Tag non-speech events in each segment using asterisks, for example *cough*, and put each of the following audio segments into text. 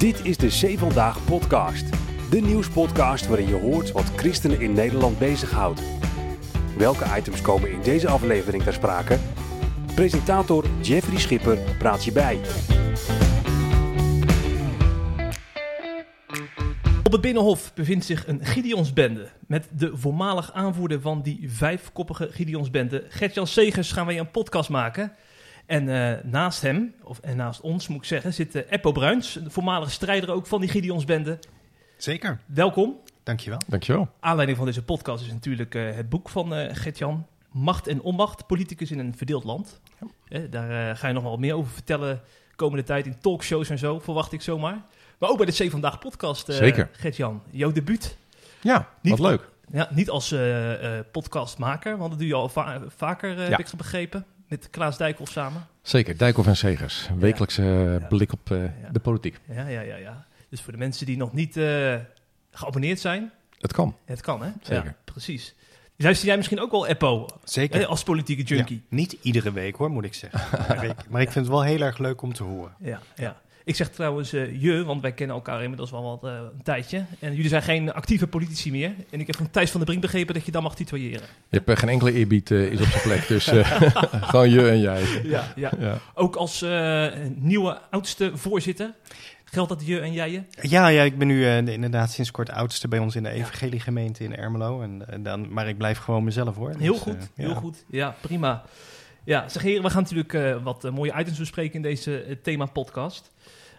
Dit is de C Vandaag podcast. De nieuwspodcast waarin je hoort wat christenen in Nederland bezighoudt. Welke items komen in deze aflevering ter sprake? Presentator Jeffrey Schipper praat je bij. Op het Binnenhof bevindt zich een Gideonsbende. Met de voormalig aanvoerder van die vijfkoppige Gideonsbende, Gert-Jan Segers, gaan wij een podcast maken. En eh, naast hem, of en naast ons moet ik zeggen, zit uh, Eppo Bruins, de voormalige strijder ook van die Gideonsbende. Zeker, Welkom. dankjewel. Dankjewel. Aanleiding van deze podcast is natuurlijk eh, het boek van eh Gert-Jan. Macht en onmacht, politicus in een verdeeld land. Eh, daar ga je nog wel meer over vertellen komende tijd in talkshows en zo, verwacht ik zomaar. Maar ook bij de C Vandaag podcast, eh, Zeker. Gert-Jan. Jouw debuut. Ja, Niet wat leuk. Ja, niet als eh, eh, podcastmaker, want dat doe je al va- vaker, eh, heb ik begrepen. Met Klaas Dijkhoff samen. Zeker, Dijkhoff en Segers. Een wekelijkse eh, Ja. blik op eh, Ja. de politiek. Ja, ja, ja, ja. Dus voor de mensen die nog niet eh, geabonneerd zijn, Het kan. het kan, hè? Zeker. Ja, precies. Luister jij misschien ook wel Eppo Zeker. hè, als politieke junkie? Ja, niet iedere week hoor, moet ik zeggen. maar, ik, maar ik vind het wel heel erg leuk om te horen. Ja, ja. Ik zeg trouwens eh, je, want wij kennen elkaar inmiddels wel wat, eh, een tijdje. En jullie zijn geen actieve politici meer. En ik heb van Thijs van der Brink begrepen dat je dan mag tutoyeren. Je hebt eh, geen enkele eerbied is op zijn plek. Dus eh, *laughs* *laughs* gewoon je en jij. Ja, ja. Ja. Ook als eh, nieuwe oudste voorzitter. Geldt dat je en jij je? Ja, ja ik ben nu eh, inderdaad sinds kort oudste bij ons in de evangeliegemeente in Ermelo. En, dan, maar ik blijf gewoon mezelf hoor. Heel Dus, goed, heel ja. goed. Ja, prima. Ja, zeg heren, we gaan natuurlijk eh, wat eh, mooie items bespreken in deze eh, thema-podcast.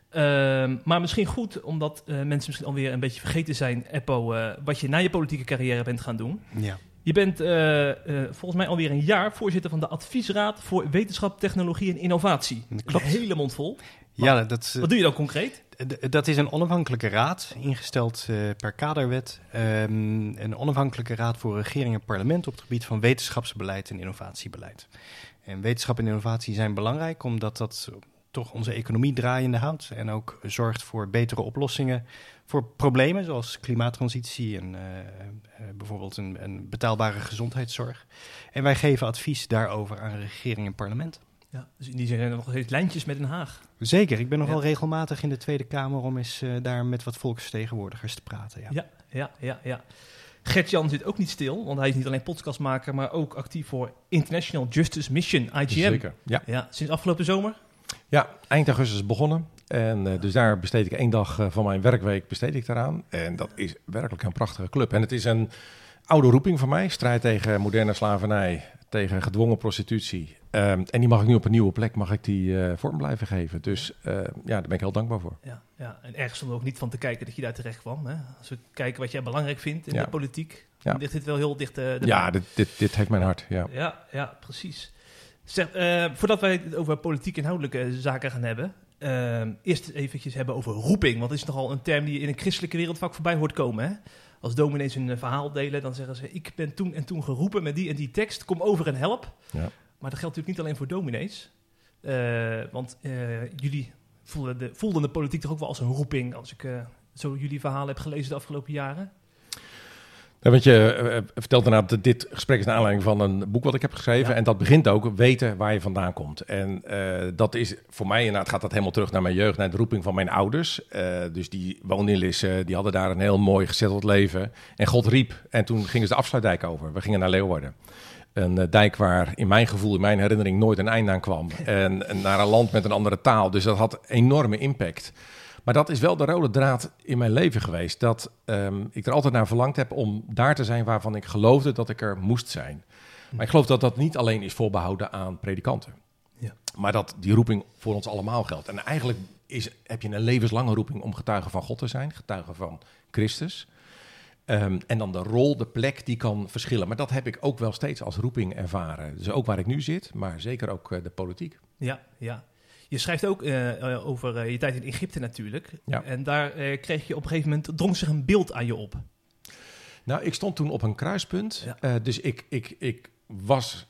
Ehm, maar misschien goed, omdat mensen misschien alweer een beetje vergeten zijn, Eppo, wat je na je politieke carrière bent gaan doen. Ja. Je bent volgens mij alweer een jaar voorzitter van de Adviesraad voor Wetenschap, Technologie en Innovatie. Klopt. Hele mond vol. Ja, dat, is, Wat doe je dan concreet? dat is een onafhankelijke raad, ingesteld per kaderwet. Ehm, een onafhankelijke raad voor regering en parlement op het gebied van wetenschapsbeleid en innovatiebeleid. En wetenschap en innovatie zijn belangrijk omdat dat toch onze economie draaiende houdt. En ook zorgt voor betere oplossingen voor problemen zoals klimaattransitie en eh, eh, bijvoorbeeld een, een betaalbare gezondheidszorg. En wij geven advies daarover aan regering en parlement. Ja, dus in die zin zijn er nog steeds lijntjes met Den Haag. Zeker, ik ben nog Ja. wel regelmatig in de Tweede Kamer om eens eh, daar met wat volksvertegenwoordigers te praten. Ja. Ja, ja, ja, ja. Gert-Jan zit ook niet stil, want hij is niet alleen podcastmaker, maar ook actief voor International Justice Mission, IGM. Zeker. Ja. Ja, sinds afgelopen zomer. ja, eind augustus begonnen. En eh, dus daar besteed ik één dag eh, van mijn werkweek besteed ik daaraan. En dat is werkelijk een prachtige club. En het is een oude roeping van mij. Strijd tegen moderne slavernij, tegen gedwongen prostitutie. Ehm, en die mag ik nu op een nieuwe plek mag ik die eh, vorm blijven geven. Dus eh, ja, daar ben ik heel dankbaar voor. Ja, ja. En ergens er ook niet van te kijken dat je daar terecht kwam. Hè? Als we kijken wat jij belangrijk vindt in Ja. de politiek, Ja. dan ligt dit wel heel dicht erbij. Ja, dit, dit, dit heeft mijn hart. Ja. Ja, ja, precies. Zeg, voordat wij het over politiek inhoudelijke zaken gaan hebben, eh, eerst eventjes hebben over roeping. Want dat is nogal een term die in een christelijke wereld vaak voorbij hoort komen. Hè? Als dominees een eh, verhaal delen, dan zeggen ze: Ik ben toen en toen geroepen met die en die tekst, kom over en help. Ja. Maar dat geldt natuurlijk niet alleen voor dominees. Eh, want eh, jullie voelden de, voelden de politiek toch ook wel als een roeping, als ik zo jullie verhalen heb gelezen de afgelopen jaren. Ja, want je eh, vertelt inderdaad dat dit gesprek is naar aanleiding van een boek wat ik heb geschreven. Ja. En dat begint ook weten waar je vandaan komt. En eh, dat is voor mij inderdaad gaat dat helemaal terug naar mijn jeugd, naar de roeping van mijn ouders. Eh, dus die woonden in Lisse, die hadden daar een heel mooi gezetteld leven. En God riep en toen gingen ze de afsluitdijk over. We gingen naar Leeuwarden. Een eh, dijk waar in mijn gevoel, in mijn herinnering nooit een einde aan kwam. En, en naar een land met een andere taal. Dus dat had enorme impact. Maar dat is wel de rode draad in mijn leven geweest. Dat ehm, ik er altijd naar verlangd heb om daar te zijn waarvan ik geloofde dat ik er moest zijn. Maar ik geloof dat dat niet alleen is voorbehouden aan predikanten. Ja. Maar dat die roeping voor ons allemaal geldt. En eigenlijk is, heb je een levenslange roeping om getuige van God te zijn. Getuige van Christus. Ehm, en dan de rol, de plek, die kan verschillen. Maar dat heb ik ook wel steeds als roeping ervaren. Dus ook waar ik nu zit, maar zeker ook eh, de politiek. Ja, ja. Je schrijft ook eh, eh, over eh, je tijd in Egypte natuurlijk. Ja. En daar kreeg je op een gegeven moment, drong zich een beeld aan je op. Nou, ik stond toen op een kruispunt. Ja. Dus ik, ik, ik was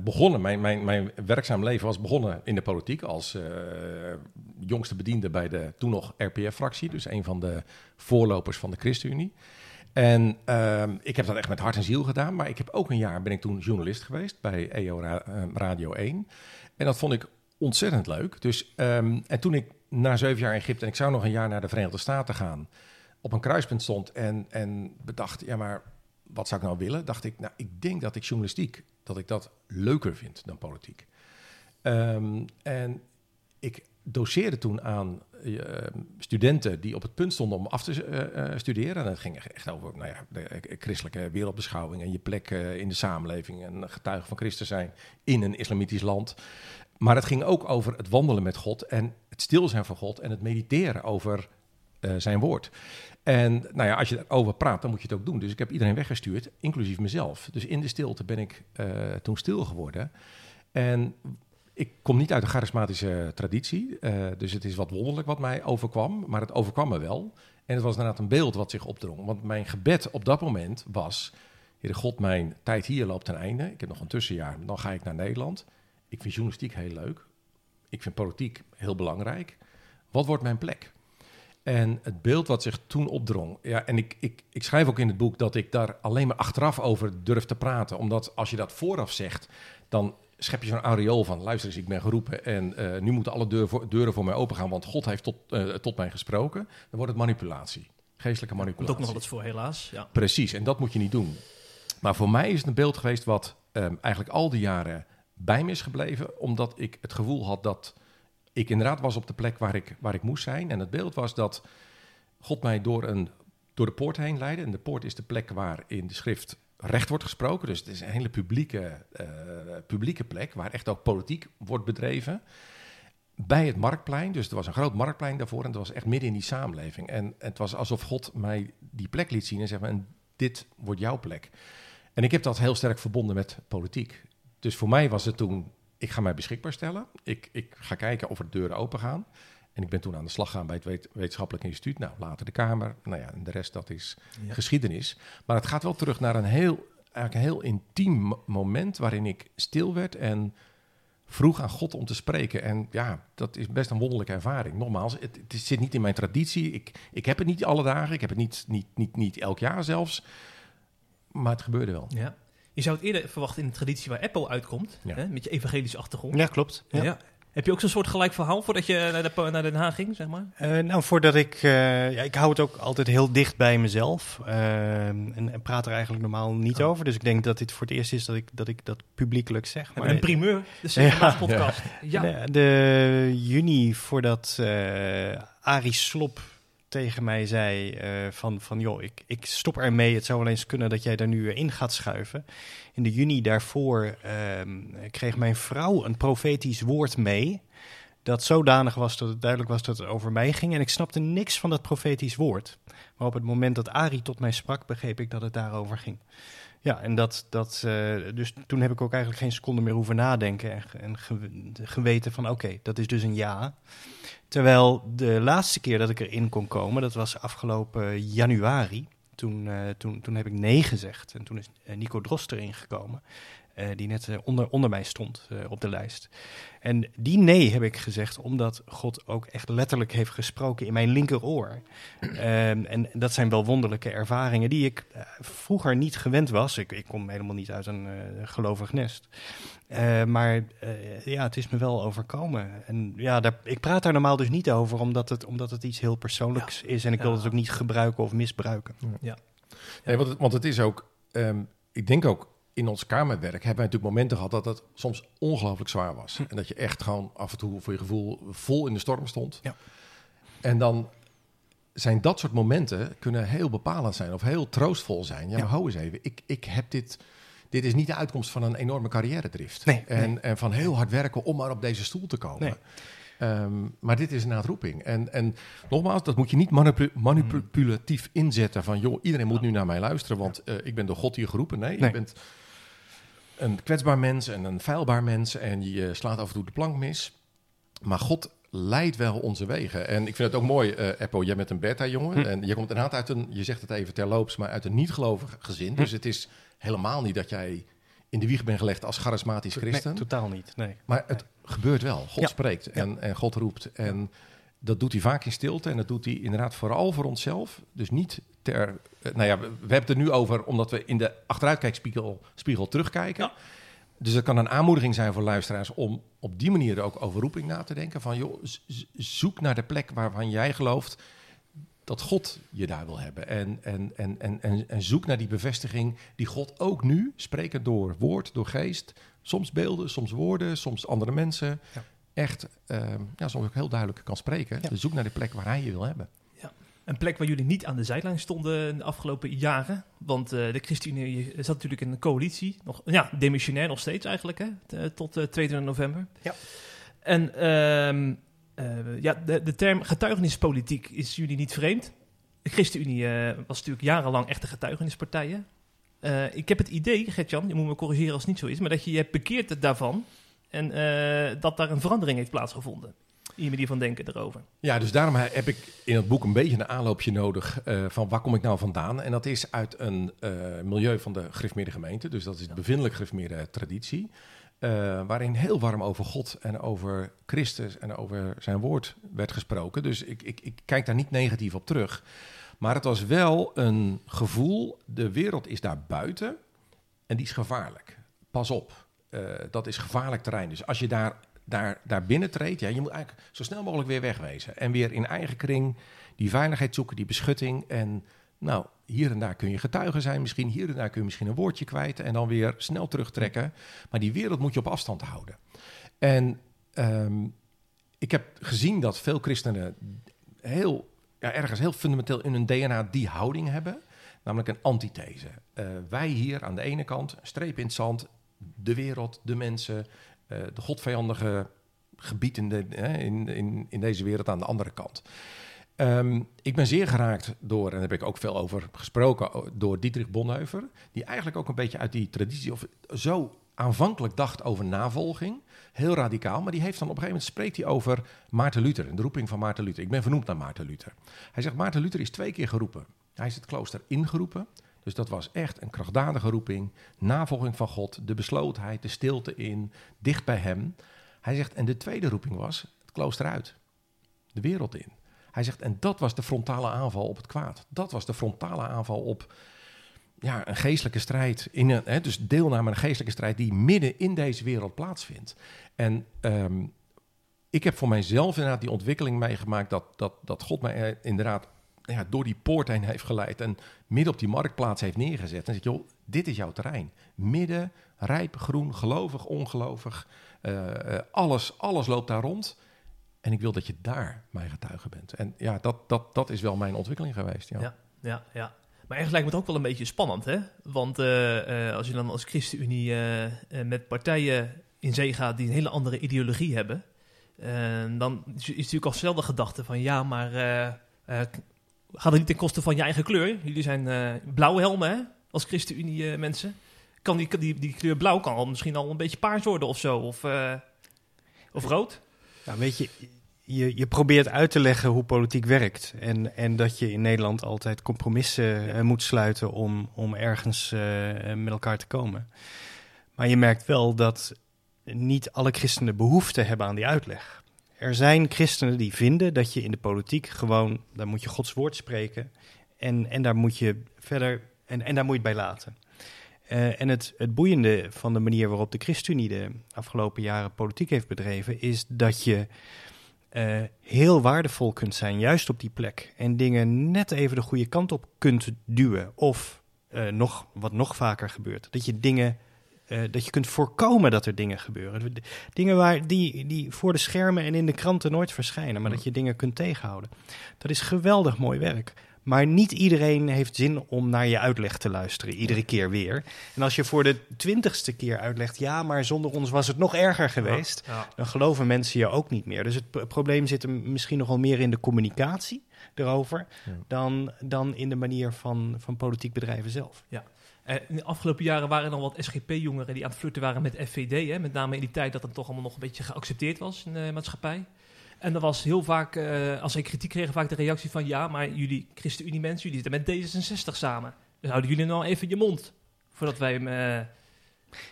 begonnen, mijn, mijn, mijn werkzaam leven was begonnen in de politiek als jongste bediende bij de toen nog RPF-fractie. Dus een van de voorlopers van de ChristenUnie. En ehm, ik heb dat echt met hart en ziel gedaan. Maar ik heb ook een jaar, ben ik toen journalist geweest bij EO Ra- Radio 1. En dat vond ik ontzettend leuk. Dus, ehm, en toen ik na zeven jaar in Egypte en ik zou nog een jaar naar de Verenigde Staten gaan, op een kruispunt stond en, en bedacht, ja maar wat zou ik nou willen? Dacht ik, nou ik denk dat ik journalistiek, dat ik dat leuker vind dan politiek. Ehm, en ik doseerde toen aan uh, studenten die op het punt stonden om af te uh, studeren. En dat ging echt over nou ja, de christelijke wereldbeschouwing en je plek in de samenleving en getuige van Christus zijn in een islamitisch land. Maar het ging ook over het wandelen met God en het stil zijn van God en het mediteren over zijn woord. En nou ja, als je erover praat, dan moet je het ook doen. Dus ik heb iedereen weggestuurd, inclusief mezelf. Dus in de stilte ben ik toen stil geworden. En ik kom niet uit een charismatische traditie, uh, dus het is wat wonderlijk wat mij overkwam, maar het overkwam me wel. En het was inderdaad een beeld wat zich opdrong. Want mijn gebed op dat moment was, Heere God, mijn tijd hier loopt ten einde. Ik heb nog een tussenjaar, dan ga ik naar Nederland. Ik vind journalistiek heel leuk. Ik vind politiek heel belangrijk. Wat wordt mijn plek? En het beeld wat zich toen opdrong. Ja, en ik, ik, ik schrijf ook in het boek dat ik daar alleen maar achteraf over durf te praten. Omdat als je dat vooraf zegt, dan schep je zo'n aureool van... luister eens, ik ben geroepen en uh, nu moeten alle deur voor, deuren voor mij opengaan... want God heeft tot, uh, tot mij gesproken. Dan wordt het manipulatie, geestelijke manipulatie. Dat ook nog eens voor, helaas. Ja. Precies, en dat moet je niet doen. Maar voor mij is het een beeld geweest wat um, eigenlijk al die jaren bij me is gebleven... omdat ik het gevoel had dat ik inderdaad was op de plek waar ik, waar ik moest zijn. En het beeld was dat God mij door, een, door de poort heen leidde. En de poort is de plek waar in de schrift recht wordt gesproken. Dus het is een hele publieke, uh, publieke plek waar echt ook politiek wordt bedreven. Bij het marktplein, dus er was een groot marktplein daarvoor en het was echt midden in die samenleving. En het was alsof God mij die plek liet zien en zei: en dit wordt jouw plek. En ik heb dat heel sterk verbonden met politiek. Dus voor mij was het toen, ik ga mij beschikbaar stellen. Ik, ik ga kijken of er deuren open gaan. En ik ben toen aan de slag gegaan bij het Wetenschappelijk Instituut. Nou, later de Kamer. Nou ja, en de rest dat is ja. geschiedenis. Maar het gaat wel terug naar een heel, eigenlijk een heel intiem moment waarin ik stil werd en vroeg aan God om te spreken. En ja, dat is best een wonderlijke ervaring. Nogmaals, het, het zit niet in mijn traditie. Ik, ik heb het niet alle dagen. Ik heb het niet, niet, niet, niet elk jaar zelfs. Maar het gebeurde wel. Ja. Je zou het eerder verwachten in de traditie waar Apple uitkomt, ja. hè, met je evangelische achtergrond. Ja, klopt. Ja. ja. Heb je ook zo'n soort gelijk verhaal voordat je naar, de, naar Den Haag ging, zeg maar? Uh, nou, voordat ik... Uh, ja, ik hou het ook altijd heel dicht bij mezelf. Uh, en, en, praat er eigenlijk normaal niet oh. over. Dus ik denk dat dit voor het eerst is dat ik dat, ik dat publiekelijk zeg. Maar, een primeur, de ja, *laughs* podcast. Ja. ja. De, de, juni voordat Arie Slop tegen mij zei uh, van, van joh, ik, ik stop ermee. Het zou wel eens kunnen dat jij daar nu in gaat schuiven. In de juni daarvoor uh, kreeg mijn vrouw een profetisch woord mee. Dat zodanig was dat het duidelijk was dat het over mij ging. En ik snapte niks van dat profetisch woord. Maar op het moment dat Ari tot mij sprak, begreep ik dat het daarover ging. Ja, en dat, dat, uh, dus toen heb ik ook eigenlijk geen seconde meer hoeven nadenken en, en geweten van oké, dat is dus een ja. Terwijl de laatste keer dat ik erin kon komen, dat was afgelopen januari. Toen, uh, toen, toen heb ik nee gezegd en toen is uh, Nico Drost erin gekomen. Uh, die net onder, onder mij stond op de lijst. En die nee heb ik gezegd omdat God ook echt letterlijk heeft gesproken in mijn linkeroor. Um, en dat zijn wel wonderlijke ervaringen die ik vroeger niet gewend was. Ik, ik kom helemaal niet uit een gelovig nest. Maar ja, het is me wel overkomen. En ja, daar, ik praat daar normaal dus niet over, omdat het, omdat het iets heel persoonlijks ja. is. En ik wil het ook niet gebruiken of misbruiken. Ja. Nee, want, het, want het is ook, um, ik denk ook in ons kamerwerk hebben wij natuurlijk momenten gehad dat het soms ongelooflijk zwaar was. Hm. En dat je echt gewoon af en toe voor je gevoel vol in de storm stond. Ja. En dan zijn dat soort momenten kunnen heel bepalend zijn of heel troostvol zijn. Ja, maar hou eens even, ik, ik heb dit dit is niet de uitkomst van een enorme carrière-drift. Nee, en, nee. en van heel hard werken om maar op deze stoel te komen. Nee. Um, maar dit is een uitroeping. En, en nogmaals, dat moet je niet manipu manipulatief inzetten van... joh, iedereen moet nu naar mij luisteren, want uh, ik ben door God hier geroepen. Nee, nee, je bent een kwetsbaar mens en een feilbaar mens... en je slaat af en toe de plank mis. Maar God leidt wel onze wegen. En ik vind het ook mooi, uh, Eppo, jij bent een beta-jongen. Hm. En je komt inderdaad uit een, je zegt het even terloops... maar uit een niet-gelovig gezin. Hm. Dus het is helemaal niet dat jij in de wieg bent gelegd als charismatisch christen. Nee, totaal niet. Nee. Maar het gebeurt wel. God ja. spreekt en, ja. en God roept. En dat doet hij vaak in stilte. En dat doet hij inderdaad vooral voor onszelf. Dus niet ter... Nou ja, we, we hebben het er nu over omdat we in de achteruitkijkspiegel spiegel terugkijken. Ja. dus het kan een aanmoediging zijn voor luisteraars om op die manier ook over roeping na te denken. Van joh, zoek naar de plek waarvan jij gelooft dat God je daar wil hebben. En, en, en, en, en, en zoek naar die bevestiging die God ook nu, sprekend door woord, door geest, soms beelden, soms woorden, soms andere mensen, Ja. echt ehm, ja, soms ook heel duidelijk kan spreken. Ja. Dus zoek naar de plek waar hij je wil hebben. Een plek waar jullie niet aan de zijlijn stonden de afgelopen jaren. Want eh, de ChristenUnie zat natuurlijk in een coalitie. Nog, ja, demissionair nog steeds eigenlijk, hè, t- eh, tot eh, 22 november. Ja. En ehm, eh, ja, de, de term getuigenispolitiek is jullie niet vreemd. De ChristenUnie was natuurlijk jarenlang echt een getuigenispartij. hè. Eh, ik heb het idee, Gertjan, je moet me corrigeren als het niet zo is... maar dat je je hebt bekeerd daarvan... en dat daar een verandering heeft plaatsgevonden. Je manier van denken erover. Ja, dus daarom heb ik in het boek een beetje een aanloopje nodig eh, van waar kom ik nou vandaan. En dat is uit een eh, milieu van de gereformeerde gemeente, dus dat is de bevindelijk gereformeerde traditie. eh, waarin heel warm over God en over Christus en over zijn woord werd gesproken. Dus ik, ik, ik kijk daar niet negatief op terug. Maar het was wel een gevoel, de wereld is daar buiten en die is gevaarlijk. Pas op, dat is gevaarlijk terrein. Dus als je daar, daar, daar binnen treedt, ja, je moet eigenlijk zo snel mogelijk weer wegwezen. En weer in eigen kring die veiligheid zoeken, die beschutting. En nou, hier en daar kun je getuige zijn misschien, hier en daar kun je misschien een woordje kwijt en dan weer snel terugtrekken. Maar die wereld moet je op afstand houden. En ehm, ik heb gezien dat veel christenen heel, ja, ergens heel fundamenteel in hun DNA die houding hebben. Namelijk een antithese. Eh, wij hier aan de ene kant, streep in het zand, de wereld, de mensen, de godvijandige gebied in, eh, in, in, in deze wereld aan de andere kant. Ehm, ik ben zeer geraakt door, en daar heb ik ook veel over gesproken, door Dietrich Bonhoeffer. Die eigenlijk ook een beetje uit die traditie, of zo aanvankelijk dacht over navolging. Heel radicaal, maar die heeft dan op een gegeven moment spreekt hij over Maarten Luther, de roeping van Maarten Luther. Ik ben vernoemd naar Maarten Luther. Hij zegt, Maarten Luther is twee keer geroepen. Hij is het klooster ingeroepen. Dus dat was echt een krachtdadige roeping. Navolging van God, de beslotenheid, de stilte in, dicht bij hem. Hij zegt, en de tweede roeping was het klooster uit, de wereld in. Hij zegt, en dat was de frontale aanval op het kwaad. Dat was de frontale aanval op ja, een geestelijke strijd. In een, hè, dus deelname aan een geestelijke strijd die midden in deze wereld plaatsvindt. En ehm, ik heb voor mijzelf inderdaad die ontwikkeling meegemaakt dat, dat, dat God mij eh, inderdaad door die poort heen heeft geleid en midden op die marktplaats heeft neergezet. En zegt, joh, dit is jouw terrein. Midden, rijp, groen, gelovig, ongelovig. eh, eh, alles, alles loopt daar rond. En ik wil dat je daar mijn getuige bent. En ja, dat, dat, dat is wel mijn ontwikkeling geweest. Ja. Ja, ja, ja. Maar eigenlijk lijkt me het ook wel een beetje spannend, hè? Want eh, als je dan als ChristenUnie met partijen in zee gaat die een hele andere ideologie hebben, dan is natuurlijk al snel de gedachte van ja, maar gaat het niet ten koste van je eigen kleur? Jullie zijn eh blauwe helmen, hè? Als ChristenUnie eh, mensen. Kan die, die, die kleur blauw kan al misschien al een beetje paars worden of zo, of, eh, of rood. Nou, weet je, je, je probeert uit te leggen hoe politiek werkt. En, en dat je in Nederland altijd compromissen moet sluiten om, om ergens met elkaar te komen. Maar je merkt wel dat niet alle christenen behoefte hebben aan die uitleg. Er zijn christenen die vinden dat je in de politiek gewoon, daar moet je Gods woord spreken. En, en daar moet je verder, en, en daar moet je het bij laten. Eh, en het, het boeiende van de manier waarop de ChristenUnie de afgelopen jaren politiek heeft bedreven, is dat je eh, heel waardevol kunt zijn, juist op die plek. En dingen net even de goede kant op kunt duwen. Of eh, nog, wat nog vaker gebeurt, dat je dingen. Eh, dat je kunt voorkomen dat er dingen gebeuren. Dingen waar die, die voor de schermen en in de kranten nooit verschijnen, maar dat je dingen kunt tegenhouden. Dat is geweldig mooi werk. Maar niet iedereen heeft zin om naar je uitleg te luisteren, iedere keer weer. En als je voor de twintigste keer uitlegt, ja, maar zonder ons was het nog erger geweest Ja. dan geloven mensen je ook niet meer. Dus het probleem zit hem misschien nog wel meer in de communicatie erover Ja. dan, dan in de manier van, van politiek bedrijven zelf. Eh, in de afgelopen jaren waren er dan wat SGP-jongeren die aan het flirten waren met FVD. Hè? Met name in die tijd dat het toch allemaal nog een beetje geaccepteerd was in de maatschappij. En er was heel vaak, eh, als zij kritiek kregen, vaak de reactie van... ja, maar jullie ChristenUnie-mensen, jullie zitten met D66 samen. Dus houden jullie nou even je mond voordat wij hem... eh,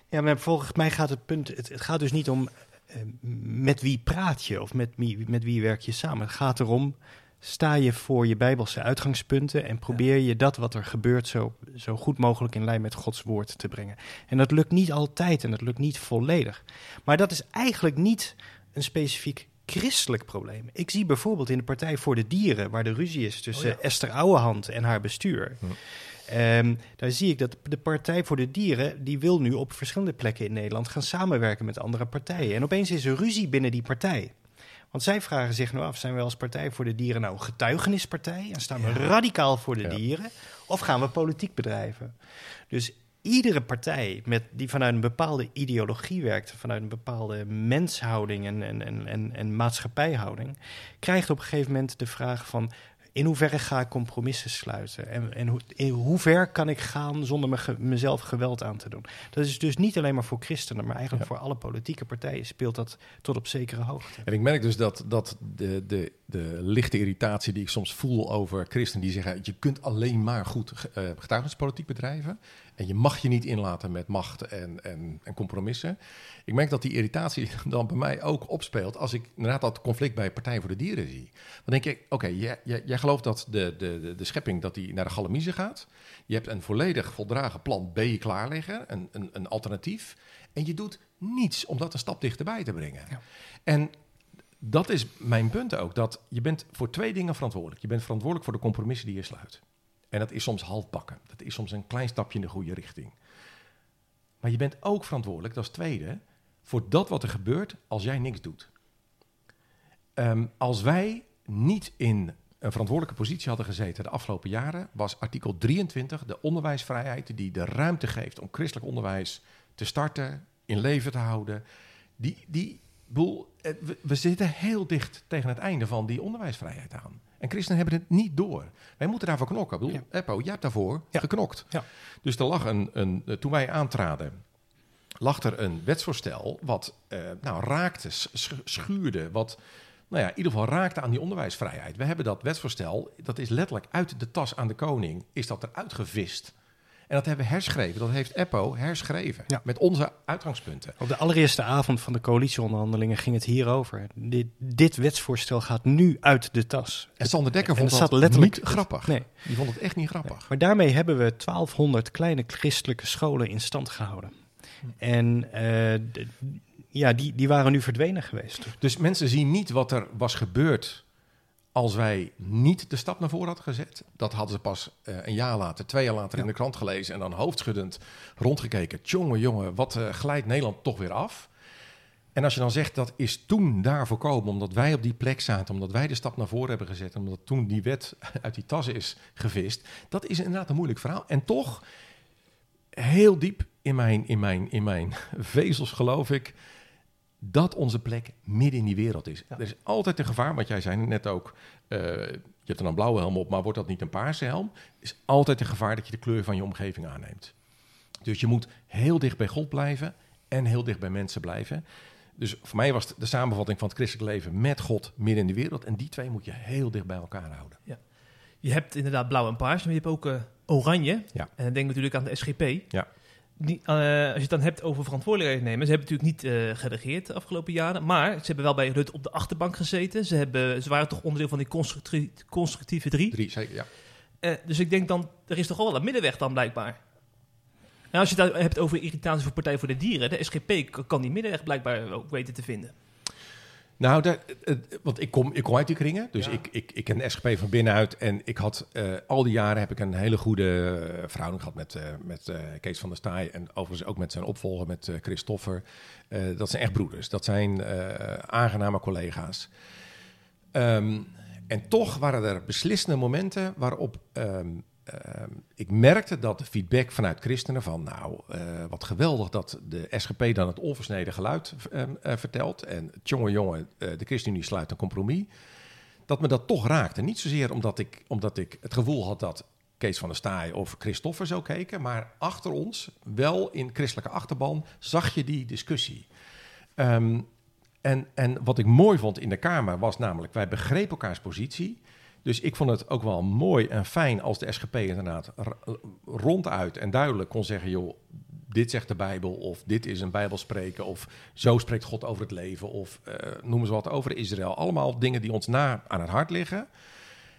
Ja, maar volgens mij gaat het punt, het, het gaat dus niet om met wie praat je of met wie, met wie werk je samen. Het gaat erom, sta je voor je bijbelse uitgangspunten en probeer je dat wat er gebeurt zo, zo goed mogelijk in lijn met Gods woord te brengen. En dat lukt niet altijd en dat lukt niet volledig. Maar dat is eigenlijk niet een specifiek christelijk probleem. Ik zie bijvoorbeeld in de Partij voor de Dieren, waar de ruzie is tussen Oh ja. Esther Ouwehand en haar bestuur. Hm. Ehm, daar zie ik dat de Partij voor de Dieren, die wil nu op verschillende plekken in Nederland gaan samenwerken met andere partijen. En opeens is er ruzie binnen die partij. Want zij vragen zich nou af, zijn we als Partij voor de Dieren nou een getuigenispartij? En staan we radicaal voor de Ja. dieren? Of gaan we politiek bedrijven? Dus iedere partij met, die vanuit een bepaalde ideologie werkt, vanuit een bepaalde menshouding en, en, en, en, en maatschappijhouding, krijgt op een gegeven moment de vraag van in hoeverre ga ik compromissen sluiten? En, en hoe, in hoe ver kan ik gaan zonder me ge- mezelf geweld aan te doen? Dat is dus niet alleen maar voor christenen, maar eigenlijk Ja. voor alle politieke partijen speelt dat tot op zekere hoogte. En ik merk dus dat, dat de, de, de lichte irritatie die ik soms voel over christenen die zeggen: je kunt alleen maar goed eh, getuigenispolitiek bedrijven. En je mag je niet inlaten met macht en, en, en compromissen. Ik merk dat die irritatie *laughs* dan bij mij ook opspeelt als ik inderdaad dat conflict bij Partij voor de Dieren zie. Dan denk ik: oké, jij, jij, jij gelooft dat de, de, de, de schepping dat die naar de galamiezen gaat. Je hebt een volledig voldragen plan B klaar liggen, een, een, een alternatief. En je doet niets om dat een stap dichterbij te brengen. Ja. En dat is mijn punt ook. Dat je bent voor twee dingen verantwoordelijk. Je bent verantwoordelijk voor de compromissen die je sluit. En dat is soms halfbakken. Dat is soms een klein stapje in de goede richting. Maar je bent ook verantwoordelijk, dat is tweede, voor dat wat er gebeurt als jij niks doet. Ehm, als wij niet in een verantwoordelijke positie hadden gezeten de afgelopen jaren, was artikel 23 de onderwijsvrijheid die de ruimte geeft om christelijk onderwijs te starten, in leven te houden. Die, die boel, eh, we, zitten heel dicht tegen het einde van die onderwijsvrijheid aan. En christenen hebben het niet door. Wij moeten daarvoor knokken. Ik bedoel, Eppo, jij hebt daarvoor Ja. geknokt. Ja. Dus er lag een, een, eh, toen wij aantraden, lag er een wetsvoorstel wat eh, nou, raakte, sch- schuurde, wat nou ja, in ieder geval raakte aan die onderwijsvrijheid. We hebben dat wetsvoorstel, dat is letterlijk uit de tas aan de koning, is dat eruit gevist. En dat hebben we herschreven. Dat heeft Eppo herschreven. Ja. Met onze uitgangspunten. Op de allereerste avond van de coalitieonderhandelingen ging het hierover. Dit, dit wetsvoorstel gaat nu uit de tas. En Sander Dekker En vond dat dat staat letterlijk- niet grappig. Nee. Die vond het echt niet grappig. Maar daarmee hebben we 1200 kleine christelijke scholen in stand gehouden. En eh, ja, die, die waren nu verdwenen geweest. Dus mensen zien niet wat er was gebeurd als wij niet de stap naar voren hadden gezet. Dat hadden ze pas eh, een jaar later, twee jaar later in de krant gelezen en dan hoofdschuddend rondgekeken. Jongen, jongen, wat eh, glijdt Nederland toch weer af? En als je dan zegt dat is toen daar voorkomen, omdat wij op die plek zaten, omdat wij de stap naar voren hebben gezet, omdat toen die wet *laughs* uit die tas is gevist, dat is inderdaad een moeilijk verhaal. En toch, heel diep in mijn, in mijn, in mijn *laughs* vezels geloof ik, dat onze plek midden in die wereld is. Ja. Er is altijd een gevaar, want jij zei net ook, eh, je hebt dan een blauwe helm op, maar wordt dat niet een paarse helm? Er is altijd een gevaar dat je de kleur van je omgeving aanneemt. Dus je moet heel dicht bij God blijven en heel dicht bij mensen blijven. Dus voor mij was de samenvatting van het christelijk leven met God midden in de wereld. En die twee moet je heel dicht bij elkaar houden. Je hebt inderdaad blauw en paars, maar je hebt ook eh, oranje. Ja. En dan denk ik natuurlijk aan de SGP. Ja. Die, eh, als je het dan hebt over verantwoordelijkheid nemen. Ze hebben natuurlijk niet eh, geregeerd de afgelopen jaren. Maar ze hebben wel bij Rutte op de achterbank gezeten. Ze, hebben, ze waren toch onderdeel van die constructie- constructieve drie. Drie, zeker, ja. Eh, dus ik denk dan, er is toch wel een middenweg dan blijkbaar. En als je het hebt over irritatie voor Partij voor de Dieren. De SGP kan die middenweg blijkbaar ook weten te vinden. Nou, want ik kom, ik kom uit die kringen, dus Ja. ik, ik, ik ken de SGP van binnenuit. En ik had eh, al die jaren heb ik een hele goede eh, verhouding gehad met, eh, met Kees van der Staaij. En overigens ook met zijn opvolger, met Christoffer. Dat zijn echt broeders. Dat zijn aangename collega's. Ehm, en toch waren er beslissende momenten waarop ehm, ehm, ik merkte dat de feedback vanuit christenen van... nou, eh, wat geweldig dat de SGP dan het onversneden geluid ehm, eh, vertelt... en jongen, jongen, eh, de ChristenUnie sluit een compromis... dat me dat toch raakte. Niet zozeer omdat ik, omdat ik het gevoel had dat Kees van der Staaij of Christoffer zo keken... maar achter ons, wel in christelijke achterban, zag je die discussie... Ehm, en, en wat ik mooi vond in de Kamer was namelijk, wij begrepen elkaars positie. Dus ik vond het ook wel mooi en fijn als de SGP inderdaad ronduit en duidelijk kon zeggen: joh, dit zegt de Bijbel, of dit is een Bijbelspreken, of zo spreekt God over het leven, of eh noem eens wat over Israël. Allemaal dingen die ons na aan het hart liggen.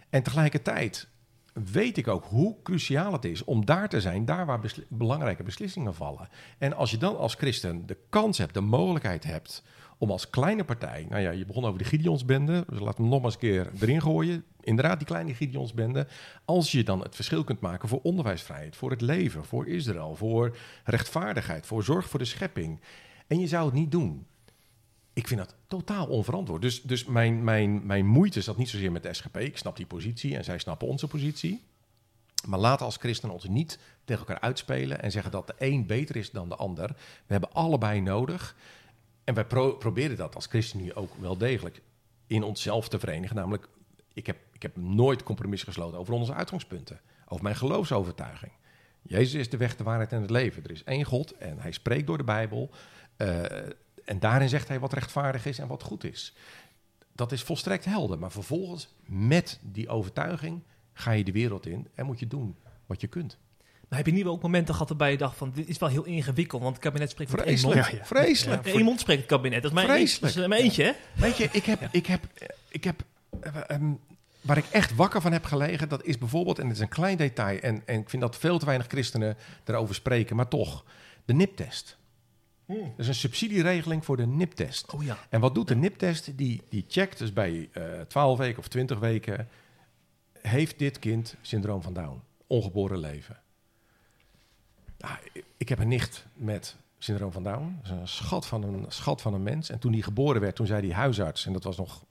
En tegelijkertijd weet ik ook hoe cruciaal het is om daar te zijn, daar waar belangrijke beslissingen vallen. En als je dan als christen de kans hebt, de mogelijkheid hebt om als kleine partij, nou ja, je begon over de Gideonsbende, dus laten we nog maar eens een keer erin gooien. Inderdaad, die kleine Gideonsbende. Als je dan het verschil kunt maken voor onderwijsvrijheid, voor het leven, voor Israël, voor rechtvaardigheid, voor zorg voor de schepping. En je zou het niet doen. Ik vind dat totaal onverantwoord. Dus, dus mijn, mijn, mijn moeite zat niet zozeer met de SGP. Ik snap die positie en zij snappen onze positie. Maar laten als christenen ons niet tegen elkaar uitspelen en zeggen dat de een beter is dan de ander. We hebben allebei nodig. En wij pro- proberen dat als christenen nu ook wel degelijk in onszelf te verenigen. Namelijk, ik heb, ik heb nooit compromis gesloten over onze uitgangspunten. Over mijn geloofsovertuiging. Jezus is de weg, de waarheid en het leven. Er is één God en hij spreekt door de Bijbel. Eh, en daarin zegt hij wat rechtvaardig is en wat goed is. Dat is volstrekt helder. Maar vervolgens, met die overtuiging, ga je de wereld in en moet je doen wat je kunt. Maar heb je niet wel ook momenten gehad waarbij je dacht van, dit is wel heel ingewikkeld, want het kabinet spreekt met één mond. Vreselijk. Ja, ja. Vreselijk. Eén mond spreekt het kabinet, dat is dat Vreselijk. is maar eentje, hè? Weet je, ik heb, ik heb, ik heb eh, ehm, waar ik echt wakker van heb gelegen, dat is bijvoorbeeld, en het is een klein detail, en, en ik vind dat veel te weinig christenen erover spreken, maar toch, de NIP-test. Dat is een subsidieregeling voor de NIP-test. Oh ja. En wat doet de NIP-test? Die, die checkt dus bij eh 12 weken of 20 weken, heeft dit kind syndroom van Down, ongeboren leven. Ik- heb een nicht met syndroom van Down. Een schat van een, schat van een mens. En toen die geboren werd, toen zei die huisarts, en dat was nog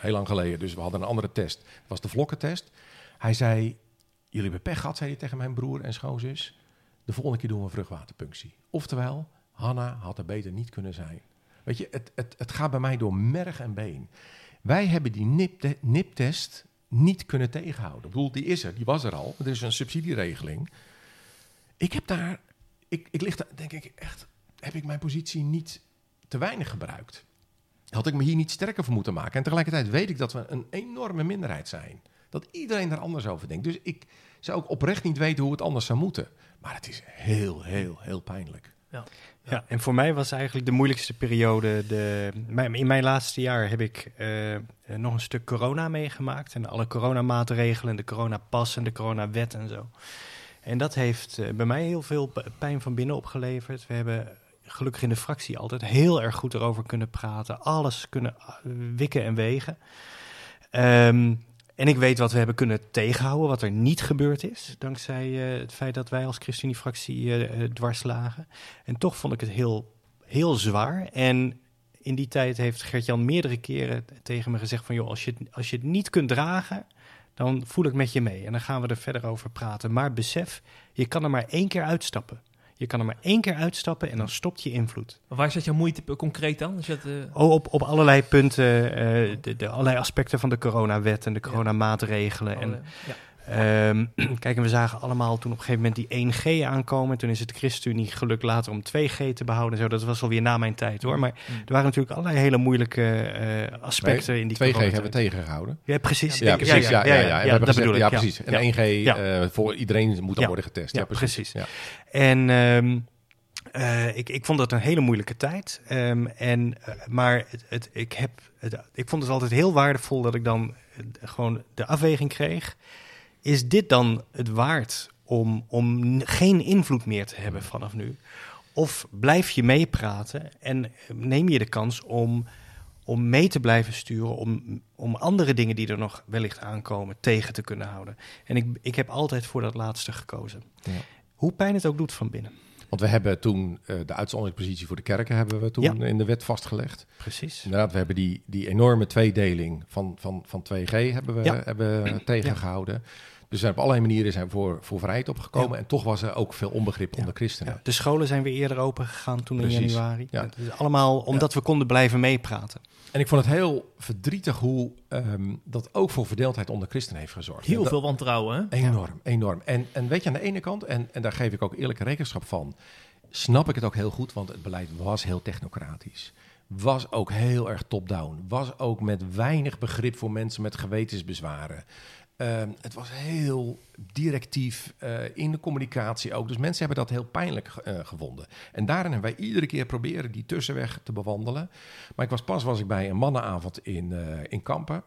heel lang geleden, dus we hadden een andere test. Dat was de vlokkentest. Hij zei, jullie hebben pech gehad, zei hij tegen mijn broer en schoonzus. De volgende keer doen we een vruchtwaterpunctie. Oftewel, Hanna had er beter niet kunnen zijn. Weet je, het, het, het gaat bij mij door merg en been. Wij hebben die NIP-te- NIP-test niet kunnen tegenhouden. Ik bedoel, die is er, die was er al. Er is een subsidieregeling. Ik heb daar, ik, ik lig daar, denk ik echt, heb ik mijn positie niet te weinig gebruikt? Had ik me hier niet sterker voor moeten maken? En tegelijkertijd weet ik dat we een enorme minderheid zijn. Dat iedereen er anders over denkt. Dus ik zou ook oprecht niet weten hoe het anders zou moeten. Maar het is heel, heel, heel pijnlijk. Ja, en voor mij was eigenlijk de moeilijkste periode. De, in mijn laatste jaar heb ik eh, eh, nog een stuk corona meegemaakt. En alle coronamaatregelen, de coronapas en de coronawet en zo. En dat heeft eh, bij mij heel veel pijn van binnen opgeleverd. We hebben gelukkig in de fractie altijd heel erg goed erover kunnen praten. Alles kunnen eh, wikken en wegen. Ehm, en ik weet wat we hebben kunnen tegenhouden, wat er niet gebeurd is. Dankzij eh, het feit dat wij als ChristenUnie-fractie eh, dwars lagen. En toch vond ik het heel, heel zwaar. En in die tijd heeft Gert-Jan meerdere keren tegen me gezegd van... joh, als je, als je het niet kunt dragen, dan voel ik met je mee. En dan gaan we er verder over praten. Maar besef, je kan er maar één keer uitstappen. Je kan er maar één keer uitstappen en dan stopt je invloed. Maar waar zit jouw moeite concreet dan? Is dat, eh, Oh, op, op allerlei punten, eh, de, de allerlei aspecten van de coronawet en de coronamaatregelen. En ja. Ehm, *clears throat* kijk, en we zagen allemaal toen op een gegeven moment die 1G aankomen. Toen is het ChristenUnie gelukt later om 2G te behouden. en Zo, dat was alweer na mijn tijd hoor. Maar Mm. er waren natuurlijk allerlei hele moeilijke eh, aspecten in die 2G hebben we tegengehouden. Ja, precies. Ja, precies. Ja, ja, ja. Hebben dat gezegd- bedoel ik. ja, precies. En Ja. 1G Ja. eh, voor iedereen moet dan Ja. worden getest. Ja, Ja, precies. precies. Ja. En ehm, eh, ik, ik vond dat een hele moeilijke tijd. Ehm, en, maar het, het, ik, heb, het, ik vond het altijd heel waardevol dat ik dan gewoon de afweging kreeg. Is dit dan het waard om, om geen invloed meer te hebben vanaf nu? Of blijf je meepraten en neem je de kans om, om mee te blijven sturen, om, om andere dingen die er nog wellicht aankomen tegen te kunnen houden? En ik, ik heb altijd voor dat laatste gekozen. Ja. Hoe pijn het ook doet van binnen. Want we hebben toen eh, de uitzonderingspositie voor de kerken hebben we toen Ja. in de wet vastgelegd. Precies. Inderdaad, we hebben die, die enorme tweedeling van, van, van 2G hebben we, Ja. hebben we tegengehouden. Dus we zijn op allerlei manieren zijn voor, voor vrijheid opgekomen. Ja. En toch was er ook veel onbegrip Ja. onder christenen. Ja, de scholen zijn weer eerder open gegaan toen in januari. Is allemaal omdat we konden blijven meepraten. En ik vond het heel verdrietig hoe ehm, dat ook voor verdeeldheid onder christenen heeft gezorgd. Heel Dat- veel wantrouwen, hè? Enorm, enorm. En, en weet je, aan de ene kant, en, en daar geef ik ook eerlijke rekenschap van, snap ik het ook heel goed, want het beleid was heel technocratisch. Was ook heel erg top-down. Was ook met weinig begrip voor mensen met gewetensbezwaren. Ehm, het was heel directief eh, in de communicatie ook. Dus mensen hebben dat heel pijnlijk eh, gevonden. En daarin hebben wij iedere keer proberen die tussenweg te bewandelen. Maar ik was pas was ik bij een mannenavond in, eh, in Kampen.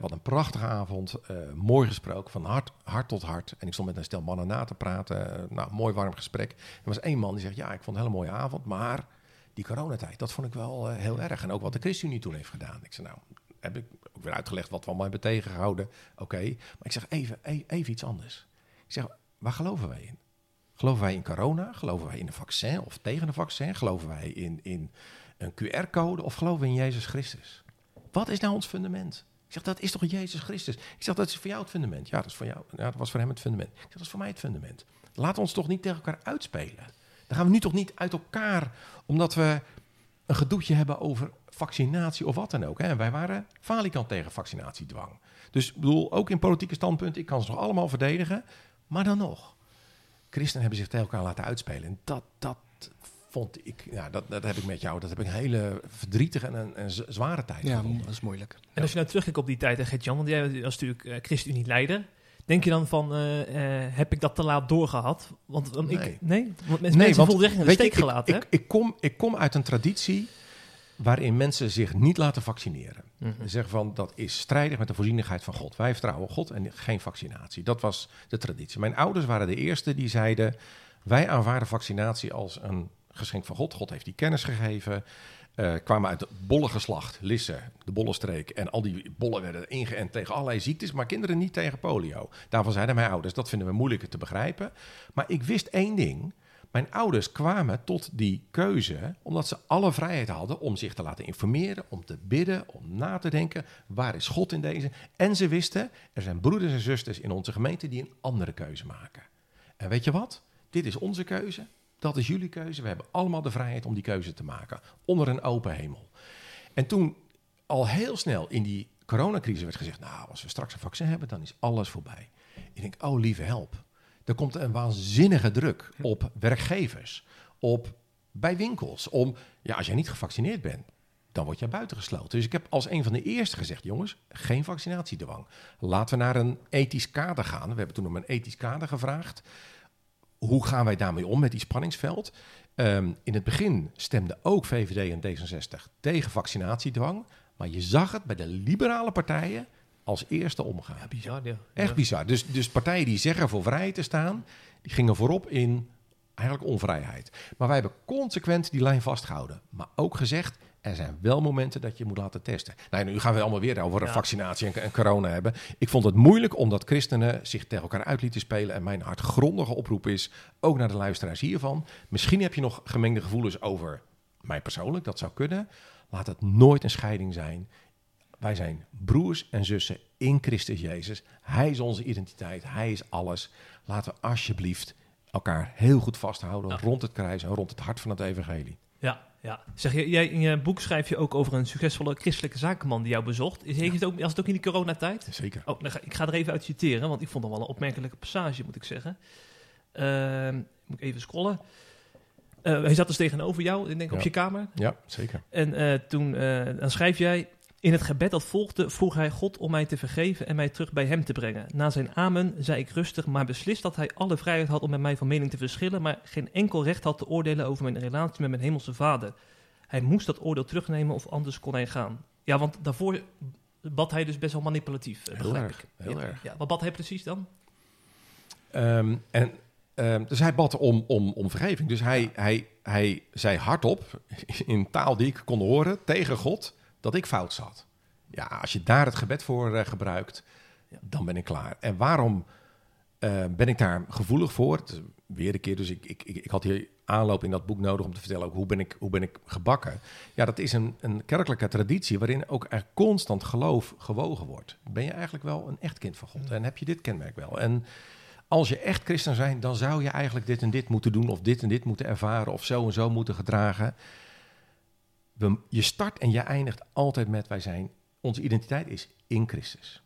Wat een prachtige avond. mooi gesproken, van hart, hart tot hart. En ik stond met een stel mannen na te praten. nou, mooi warm gesprek. Er was één man die zegt, ja, ik vond het een hele mooie avond, maar die coronatijd, dat vond ik wel heel erg. En ook wat de ChristenUnie toen heeft gedaan. Ik zei, nou, heb ik ook weer uitgelegd wat we allemaal hebben tegengehouden. Oké, maar ik zeg even, e- even iets anders. Ik zeg, waar geloven wij in? Geloven wij in corona? Geloven wij in een vaccin of tegen een vaccin? Geloven wij in, in een QR-code of geloven we in Jezus Christus? Wat is nou ons fundament? Ik zeg, dat is toch Jezus Christus? Ik zeg, dat is voor jou het fundament. Ja, dat, is voor jou, ja, dat was voor hem het fundament. Ik zeg, dat is voor mij het fundament. Laat ons toch niet tegen elkaar uitspelen. Dan gaan we nu toch niet uit elkaar omdat we een gedoetje hebben over vaccinatie of wat dan ook. Hè? Wij waren falikant tegen vaccinatiedwang. Dus ik bedoel, ook in politieke standpunten, ik kan ze nog allemaal verdedigen. Maar dan nog, christenen hebben zich tegen elkaar laten uitspelen. En dat, dat vond ik, ja, dat, dat heb ik met jou, dat heb ik een hele verdrietige en z- zware tijd Ja, gevonden. dat is moeilijk. En als je nou terugkijkt op die tijd, hè, Gert-Jan, want jij was natuurlijk eh, ChristenUnie-leider. Denk je dan van, eh, eh, heb ik dat te laat doorgehad? Want want Nee. ik, nee? Want mensen, mensen want, voelden zich in de steek ik- gelaten, ik, ik, kom, ik kom uit een traditie waarin mensen zich niet laten vaccineren. Ze zeggen van dat is strijdig met de voorzienigheid van God. Wij vertrouwen God en geen vaccinatie. Dat was de traditie. Mijn ouders waren de eerste die zeiden: wij aanvaarden vaccinatie als een geschenk van God. God heeft die kennis gegeven. Eh, kwamen uit het bolle geslacht, Lisse, de bollenstreek. En al die bollen werden ingeënt tegen allerlei ziektes, maar kinderen niet tegen polio. Daarvan zeiden mijn ouders, dat vinden we moeilijker te begrijpen. Maar ik wist één ding. Mijn ouders kwamen tot die keuze omdat ze alle vrijheid hadden om zich te laten informeren, om te bidden, om na te denken, waar is God in deze? En ze wisten, er zijn broeders en zusters in onze gemeente die een andere keuze maken. En weet je wat? Dit is onze keuze, dat is jullie keuze. We hebben allemaal de vrijheid om die keuze te maken, onder een open hemel. En toen al heel snel in die coronacrisis werd gezegd, nou, als we straks een vaccin hebben, dan is alles voorbij. Ik denk, oh lieve help. Er komt een waanzinnige druk op werkgevers, op bij winkels. Om, ja, als jij niet gevaccineerd bent, dan word jij buitengesloten. Dus ik heb als een van de eerste gezegd, jongens, geen vaccinatiedwang. Laten we naar een ethisch kader gaan. We hebben toen om een ethisch kader gevraagd. Hoe gaan wij daarmee om met die spanningsveld? Ehm, in het begin stemden ook VVD en D66 tegen vaccinatiedwang. Maar je zag het bij de liberale partijen als eerste omgaan. Ja, bizar, ja. Echt bizar. Dus, dus partijen die zeggen voor vrijheid te staan, die gingen voorop in eigenlijk onvrijheid. Maar wij hebben consequent die lijn vastgehouden. Maar ook gezegd, er zijn wel momenten dat je moet laten testen. Nou, nu gaan we allemaal weer over Ja. vaccinatie en, en corona hebben. Ik vond het moeilijk omdat christenen zich tegen elkaar uit lieten spelen. En mijn hartgrondige oproep is, ook naar de luisteraars hiervan. Misschien heb je nog gemengde gevoelens over mij persoonlijk, dat zou kunnen. Laat het nooit een scheiding zijn. Wij zijn broers en zussen in Christus Jezus. Hij is onze identiteit, hij is alles. Laten we alsjeblieft elkaar heel goed vasthouden Ja. rond het kruis en rond het hart van het evangelie. Ja, ja. Zeg, je- jij, in je boek schrijf je ook over een succesvolle christelijke zakenman die jou bezocht. Is, heeft het ook, was het ook in die coronatijd? Zeker. Oh, ga, ik ga er even uit citeren, want ik vond het wel een opmerkelijke passage, moet ik zeggen. Ehm, moet ik even scrollen. Eh, hij zat dus tegenover jou, ik denk op je kamer. Ja, zeker. En eh, toen eh, dan schrijf jij... In het gebed dat volgde vroeg hij God om mij te vergeven en mij terug bij hem te brengen. Na zijn amen zei ik rustig, maar beslist dat hij alle vrijheid had om met mij van mening te verschillen, maar geen enkel recht had te oordelen over mijn relatie met mijn hemelse vader. Hij moest dat oordeel terugnemen of anders kon hij gaan. Ja, want daarvoor bad hij dus best wel manipulatief, eh, Heel erg, ik. heel ja, erg. Ja, wat bad hij precies dan? Ehm, en, ehm, dus hij bad om, om, om vergeving. Dus hij, hij, hij zei hardop, in taal die ik kon horen, tegen God, dat ik fout zat. Ja, als je daar het gebed voor eh, gebruikt, dan ben ik klaar. En waarom eh, ben ik daar gevoelig voor? Weer een keer, dus ik, ik, ik, ik had hier aanloop in dat boek nodig om te vertellen ook hoe ben ik, hoe ben ik gebakken. Ja, dat is een, een kerkelijke traditie waarin ook er constant geloof gewogen wordt. Ben je eigenlijk wel een echt kind van God? En heb je dit kenmerk wel? En als je echt christen zijn, dan zou je eigenlijk dit en dit moeten doen, of dit en dit moeten ervaren, of zo en zo moeten gedragen. We, je start en je eindigt altijd met wij zijn, onze identiteit is in Christus.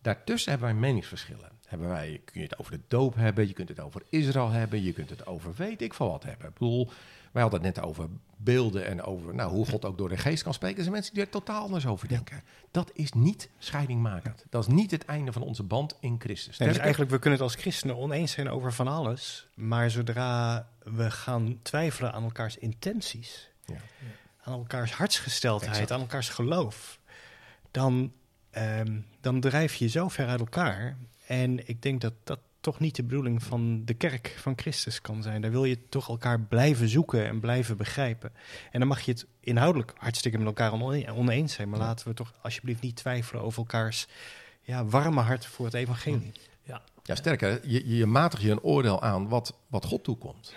Daartussen hebben wij meningsverschillen. Hebben wij, kun je het over de doop hebben, je kunt het over Israël hebben, je kunt het over weet ik veel wat hebben. Ik bedoel, wij hadden het net over beelden en over nou, hoe God ook door de geest kan spreken. Er zijn mensen die er totaal anders over denken. Dat is niet scheidingmakend. Dat is niet het einde van onze band in Christus. Nee, dus Sterker- eigenlijk, we kunnen het als christenen oneens zijn over van alles. Maar zodra we gaan twijfelen aan elkaars intenties, Ja. Aan elkaars hartsgesteldheid, Exact. aan elkaars geloof, dan ehm, dan drijf je zo ver uit elkaar. En ik denk dat dat toch niet de bedoeling van de kerk van Christus kan zijn. Daar wil je toch elkaar blijven zoeken en blijven begrijpen. En dan mag je het inhoudelijk hartstikke met elkaar one- oneens zijn. Maar laten we toch alsjeblieft niet twijfelen over elkaars ja, warme hart voor het evangelie. Ja, sterker, je, je matigt je een oordeel aan wat, wat God toekomt.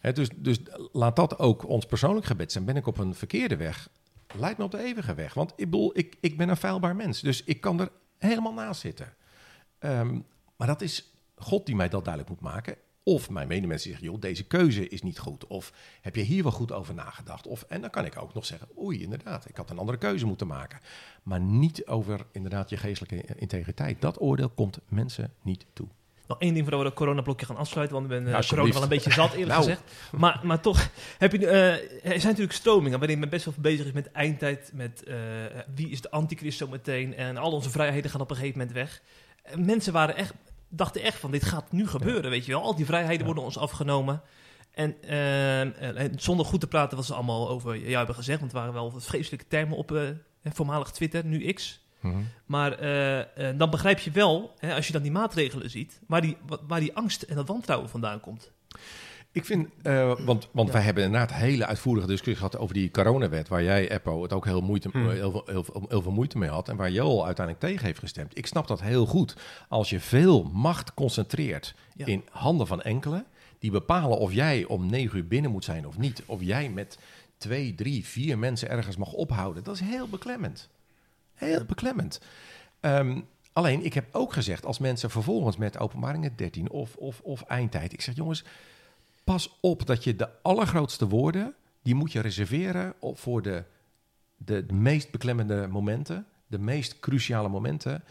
Dus, dus laat dat ook ons persoonlijk gebed zijn. Ben ik op een verkeerde weg? Leid me op de eeuwige weg. Want ik bedoel, ik, ik ben een feilbaar mens. Dus ik kan er helemaal naast zitten. Ehm, maar dat is God die mij dat duidelijk moet maken. Of mijn medemensen zeggen, joh, deze keuze is niet goed. Of heb je hier wel goed over nagedacht? Of, en dan kan ik ook nog zeggen, oei, inderdaad, ik had een andere keuze moeten maken. Maar niet over inderdaad je geestelijke integriteit. Dat oordeel komt mensen niet toe. Nog één ding voordat we dat coronablokje gaan afsluiten, want ik ben eh, corona wel een beetje zat eerlijk Nou. gezegd. Maar, maar toch, heb je, eh, er zijn natuurlijk stromingen waarin men best wel bezig is met eindtijd, met eh, wie is de antichrist zometeen en al onze vrijheden gaan op een gegeven moment weg. En mensen waren echt, dachten echt van dit gaat nu gebeuren, weet je wel. Al die vrijheden Ja. worden ons afgenomen. En, zonder goed te praten wat ze allemaal over jou hebben gezegd, want het waren wel vreselijke termen op voormalig Twitter, nu X. Maar eh, eh, dan begrijp je wel, hè, als je dan die maatregelen ziet, waar die, wa- waar die angst en dat wantrouwen vandaan komt. Ik vind, eh, want, want Ja. wij hebben inderdaad hele uitvoerige discussie gehad over die coronawet, waar jij, Eppo, het ook heel, moeite, Hmm. heel, veel- heel, veel- heel veel moeite mee had en waar Joel uiteindelijk tegen heeft gestemd. Ik snap dat heel goed. Als je veel macht concentreert Ja. in handen van enkelen, die bepalen of jij om negen uur binnen moet zijn of niet, of jij met twee, drie, vier mensen ergens mag ophouden, dat is heel beklemmend. Heel beklemmend. Ehm, alleen, ik heb ook gezegd, als mensen vervolgens met openbaringen 13 of, of, of eindtijd, ik zeg jongens, pas op dat je de allergrootste woorden, die moet je reserveren voor de, de, de meest beklemmende momenten, de meest cruciale momenten.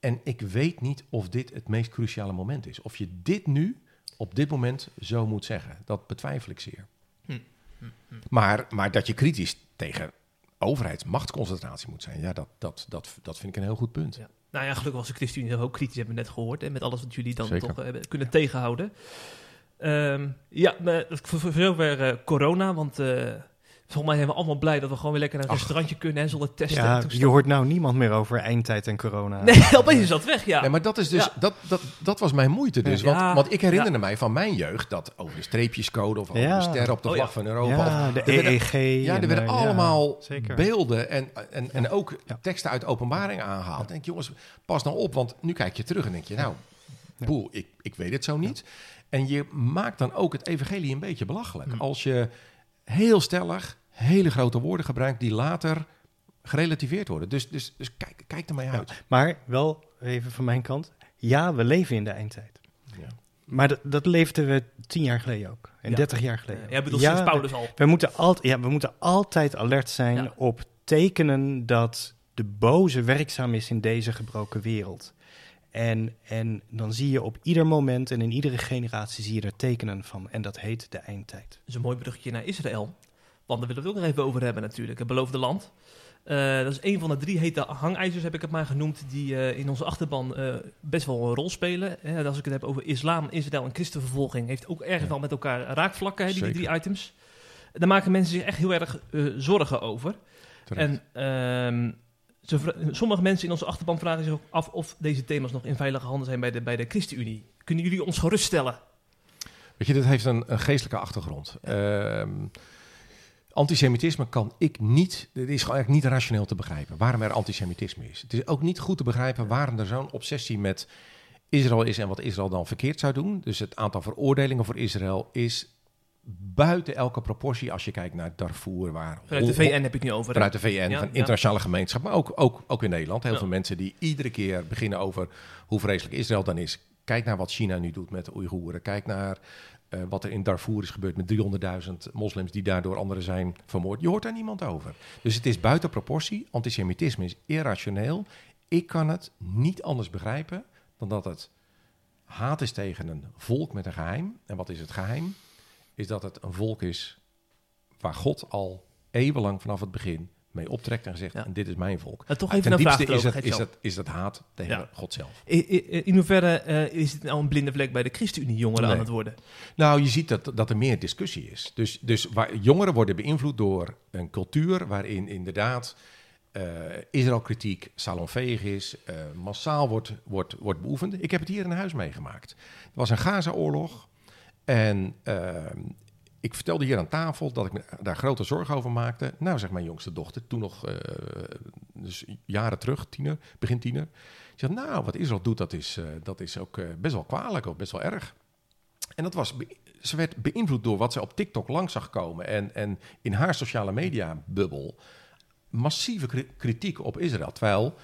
En ik weet niet of dit het meest cruciale moment is. Of je dit nu, op dit moment, zo moet zeggen. Dat betwijfel ik zeer. Hm. Hm, hm. Maar, maar dat je kritisch tegen overheidsmachtsconcentratie moet zijn, ja, dat, dat, dat, dat vind ik een heel goed punt. Ja. Nou ja, gelukkig was de ChristenUnie ook kritisch, hebben we net gehoord. En met alles wat jullie dan Zeker. toch eh, hebben kunnen tegenhouden. Ehm, ja, maar voor zover eh, corona, want eh, volgens mij zijn we allemaal blij dat we gewoon weer lekker naar een Ach. restaurantje kunnen en zonder testen. Ja, en je hoort nou niemand meer over eindtijd en corona. Nee, *laughs* opeens is dat weg, ja. Nee, maar dat is dus, Ja. dat, dat, dat was mijn moeite dus. Ja. Want, want ik herinnerde Ja. mij van mijn jeugd dat over de streepjescode of over Ja. de sterren op de Oh, vlag ja. van Europa. De er werden- EEG. Ja, er en, werden eh, allemaal beelden en, en, en ook Ja. teksten uit openbaringen aangehaald. En ik, jongens, pas nou op, want nu kijk je terug en denk je, nou, Ja. boel, ik, ik weet het zo niet. En je maakt dan ook het evangelie een beetje belachelijk. Hm. Als je heel stellig hele grote woorden gebruikt die later gerelativeerd worden. Dus, dus, dus kijk, kijk er maar Ja. uit. Maar wel even van mijn kant. Ja, we leven in de eindtijd. Ja. Maar dat, dat leefden we tien jaar geleden ook. En Ja. dertig jaar geleden. Ja, sinds Paulus al. We moeten, altijd, ja, we moeten altijd alert zijn Ja. op tekenen dat de boze werkzaam is in deze gebroken wereld. En, en dan zie je op ieder moment en in iedere generatie zie je er tekenen van. En dat heet de eindtijd. Dat is een mooi bruggetje naar Israël. Want daar willen we het ook nog even over hebben natuurlijk. Het beloofde land. Eh, dat is een van de drie hete hangijzers, heb ik het maar genoemd, die eh, in onze achterban eh, best wel een rol spelen. En als ik het heb over islam, Israël en christenvervolging, heeft ook erg Ja. wel met elkaar raakvlakken, die Zeker. drie items. Daar maken mensen zich echt heel erg zorgen over. Terecht. En ehm, ze sommige mensen in onze achterban vragen zich ook af of deze thema's nog in veilige handen zijn bij de, bij de ChristenUnie. Kunnen jullie ons geruststellen? Weet je, dit heeft een, een geestelijke achtergrond. Ehm, antisemitisme kan ik niet, het is gewoon eigenlijk niet rationeel te begrijpen waarom er antisemitisme is. Het is ook niet goed te begrijpen waarom er zo'n obsessie met Israël is en wat Israël dan verkeerd zou doen. Dus het aantal veroordelingen voor Israël is buiten elke proportie als je kijkt naar Darfur, waar Vanuit de VN heb ik nu over. Vanuit de VN, Ja, van ja. internationale gemeenschap, maar ook, ook, ook in Nederland. Heel Ja. veel mensen die iedere keer beginnen over hoe vreselijk Israël dan is. Kijk naar wat China nu doet met de Oeigoeren. Kijk naar eh, wat er in Darfur is gebeurd met 300.000 moslims die daardoor anderen zijn vermoord. Je hoort daar niemand over. Dus het is buiten proportie. Antisemitisme is irrationeel. Ik kan het niet anders begrijpen dan dat het haat is tegen een volk met een geheim. En wat is het geheim? Is dat het een volk is waar God al eeuwenlang vanaf het begin mee optrekt en gezegd, Ja. en dit is mijn volk. En toch Ten even een vraag is dat, is, dat, is dat haat tegen Ja. God zelf. In hoeverre eh, is het nou een blinde vlek bij de ChristenUnie-jongeren Nee. aan het worden? Nou, je ziet dat, dat er meer discussie is. Dus, dus waar, jongeren worden beïnvloed door een cultuur waarin inderdaad eh, Israël-kritiek salonveeg is, eh, massaal wordt, wordt, wordt beoefend. Ik heb het hier in huis meegemaakt. Er was een Gaza-oorlog en eh, ik vertelde hier aan tafel dat ik me daar grote zorgen over maakte. Nou, zegt mijn jongste dochter, toen nog, eh, dus jaren terug, tiener, begin tiener. Die zegt, nou, wat Israël doet, dat is, eh, dat is ook eh, best wel kwalijk of best wel erg. En dat was, ze werd beïnvloed door wat ze op TikTok langs zag komen. En, en in haar sociale media bubbel massieve kri- kritiek op Israël. Terwijl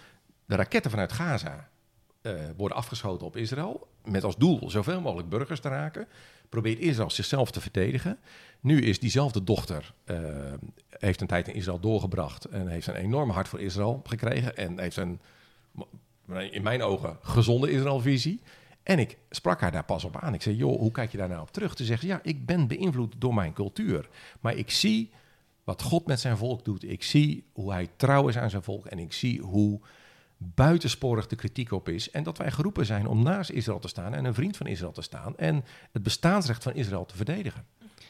de raketten vanuit Gaza worden afgeschoten op Israël. Met als doel zoveel mogelijk burgers te raken. Probeert Israël zichzelf te verdedigen. Nu is diezelfde dochter, eh, heeft een tijd in Israël doorgebracht. En heeft een enorm hart voor Israël gekregen. En heeft een, in mijn ogen, gezonde Israël-visie. En ik sprak haar daar pas op aan. Ik zei, joh, hoe kijk je daar nou op terug? Te zeggen, ja, ik ben beïnvloed door mijn cultuur. Maar ik zie wat God met zijn volk doet. Ik zie hoe hij trouw is aan zijn volk. En ik zie hoe buitensporig de kritiek op is. En dat wij geroepen zijn om naast Israël te staan en een vriend van Israël te staan. En het bestaansrecht van Israël te verdedigen.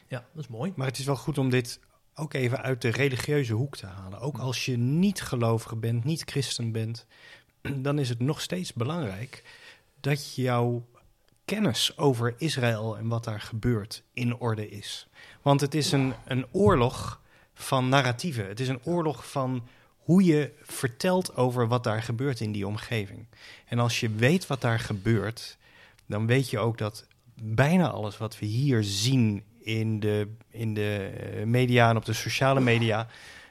Ja, dat is mooi. Maar het is wel goed om dit ook even uit de religieuze hoek te halen. Ook als je niet gelovig bent, niet christen bent, *clears throat* dan is het nog steeds belangrijk dat jouw kennis over Israël en wat daar gebeurt in orde is. Want het is een, een oorlog van narratieven. Het is een oorlog van hoe je vertelt over wat daar gebeurt in die omgeving. En als je weet wat daar gebeurt, dan weet je ook dat bijna alles wat we hier zien in de, in de eh, media en op de sociale media,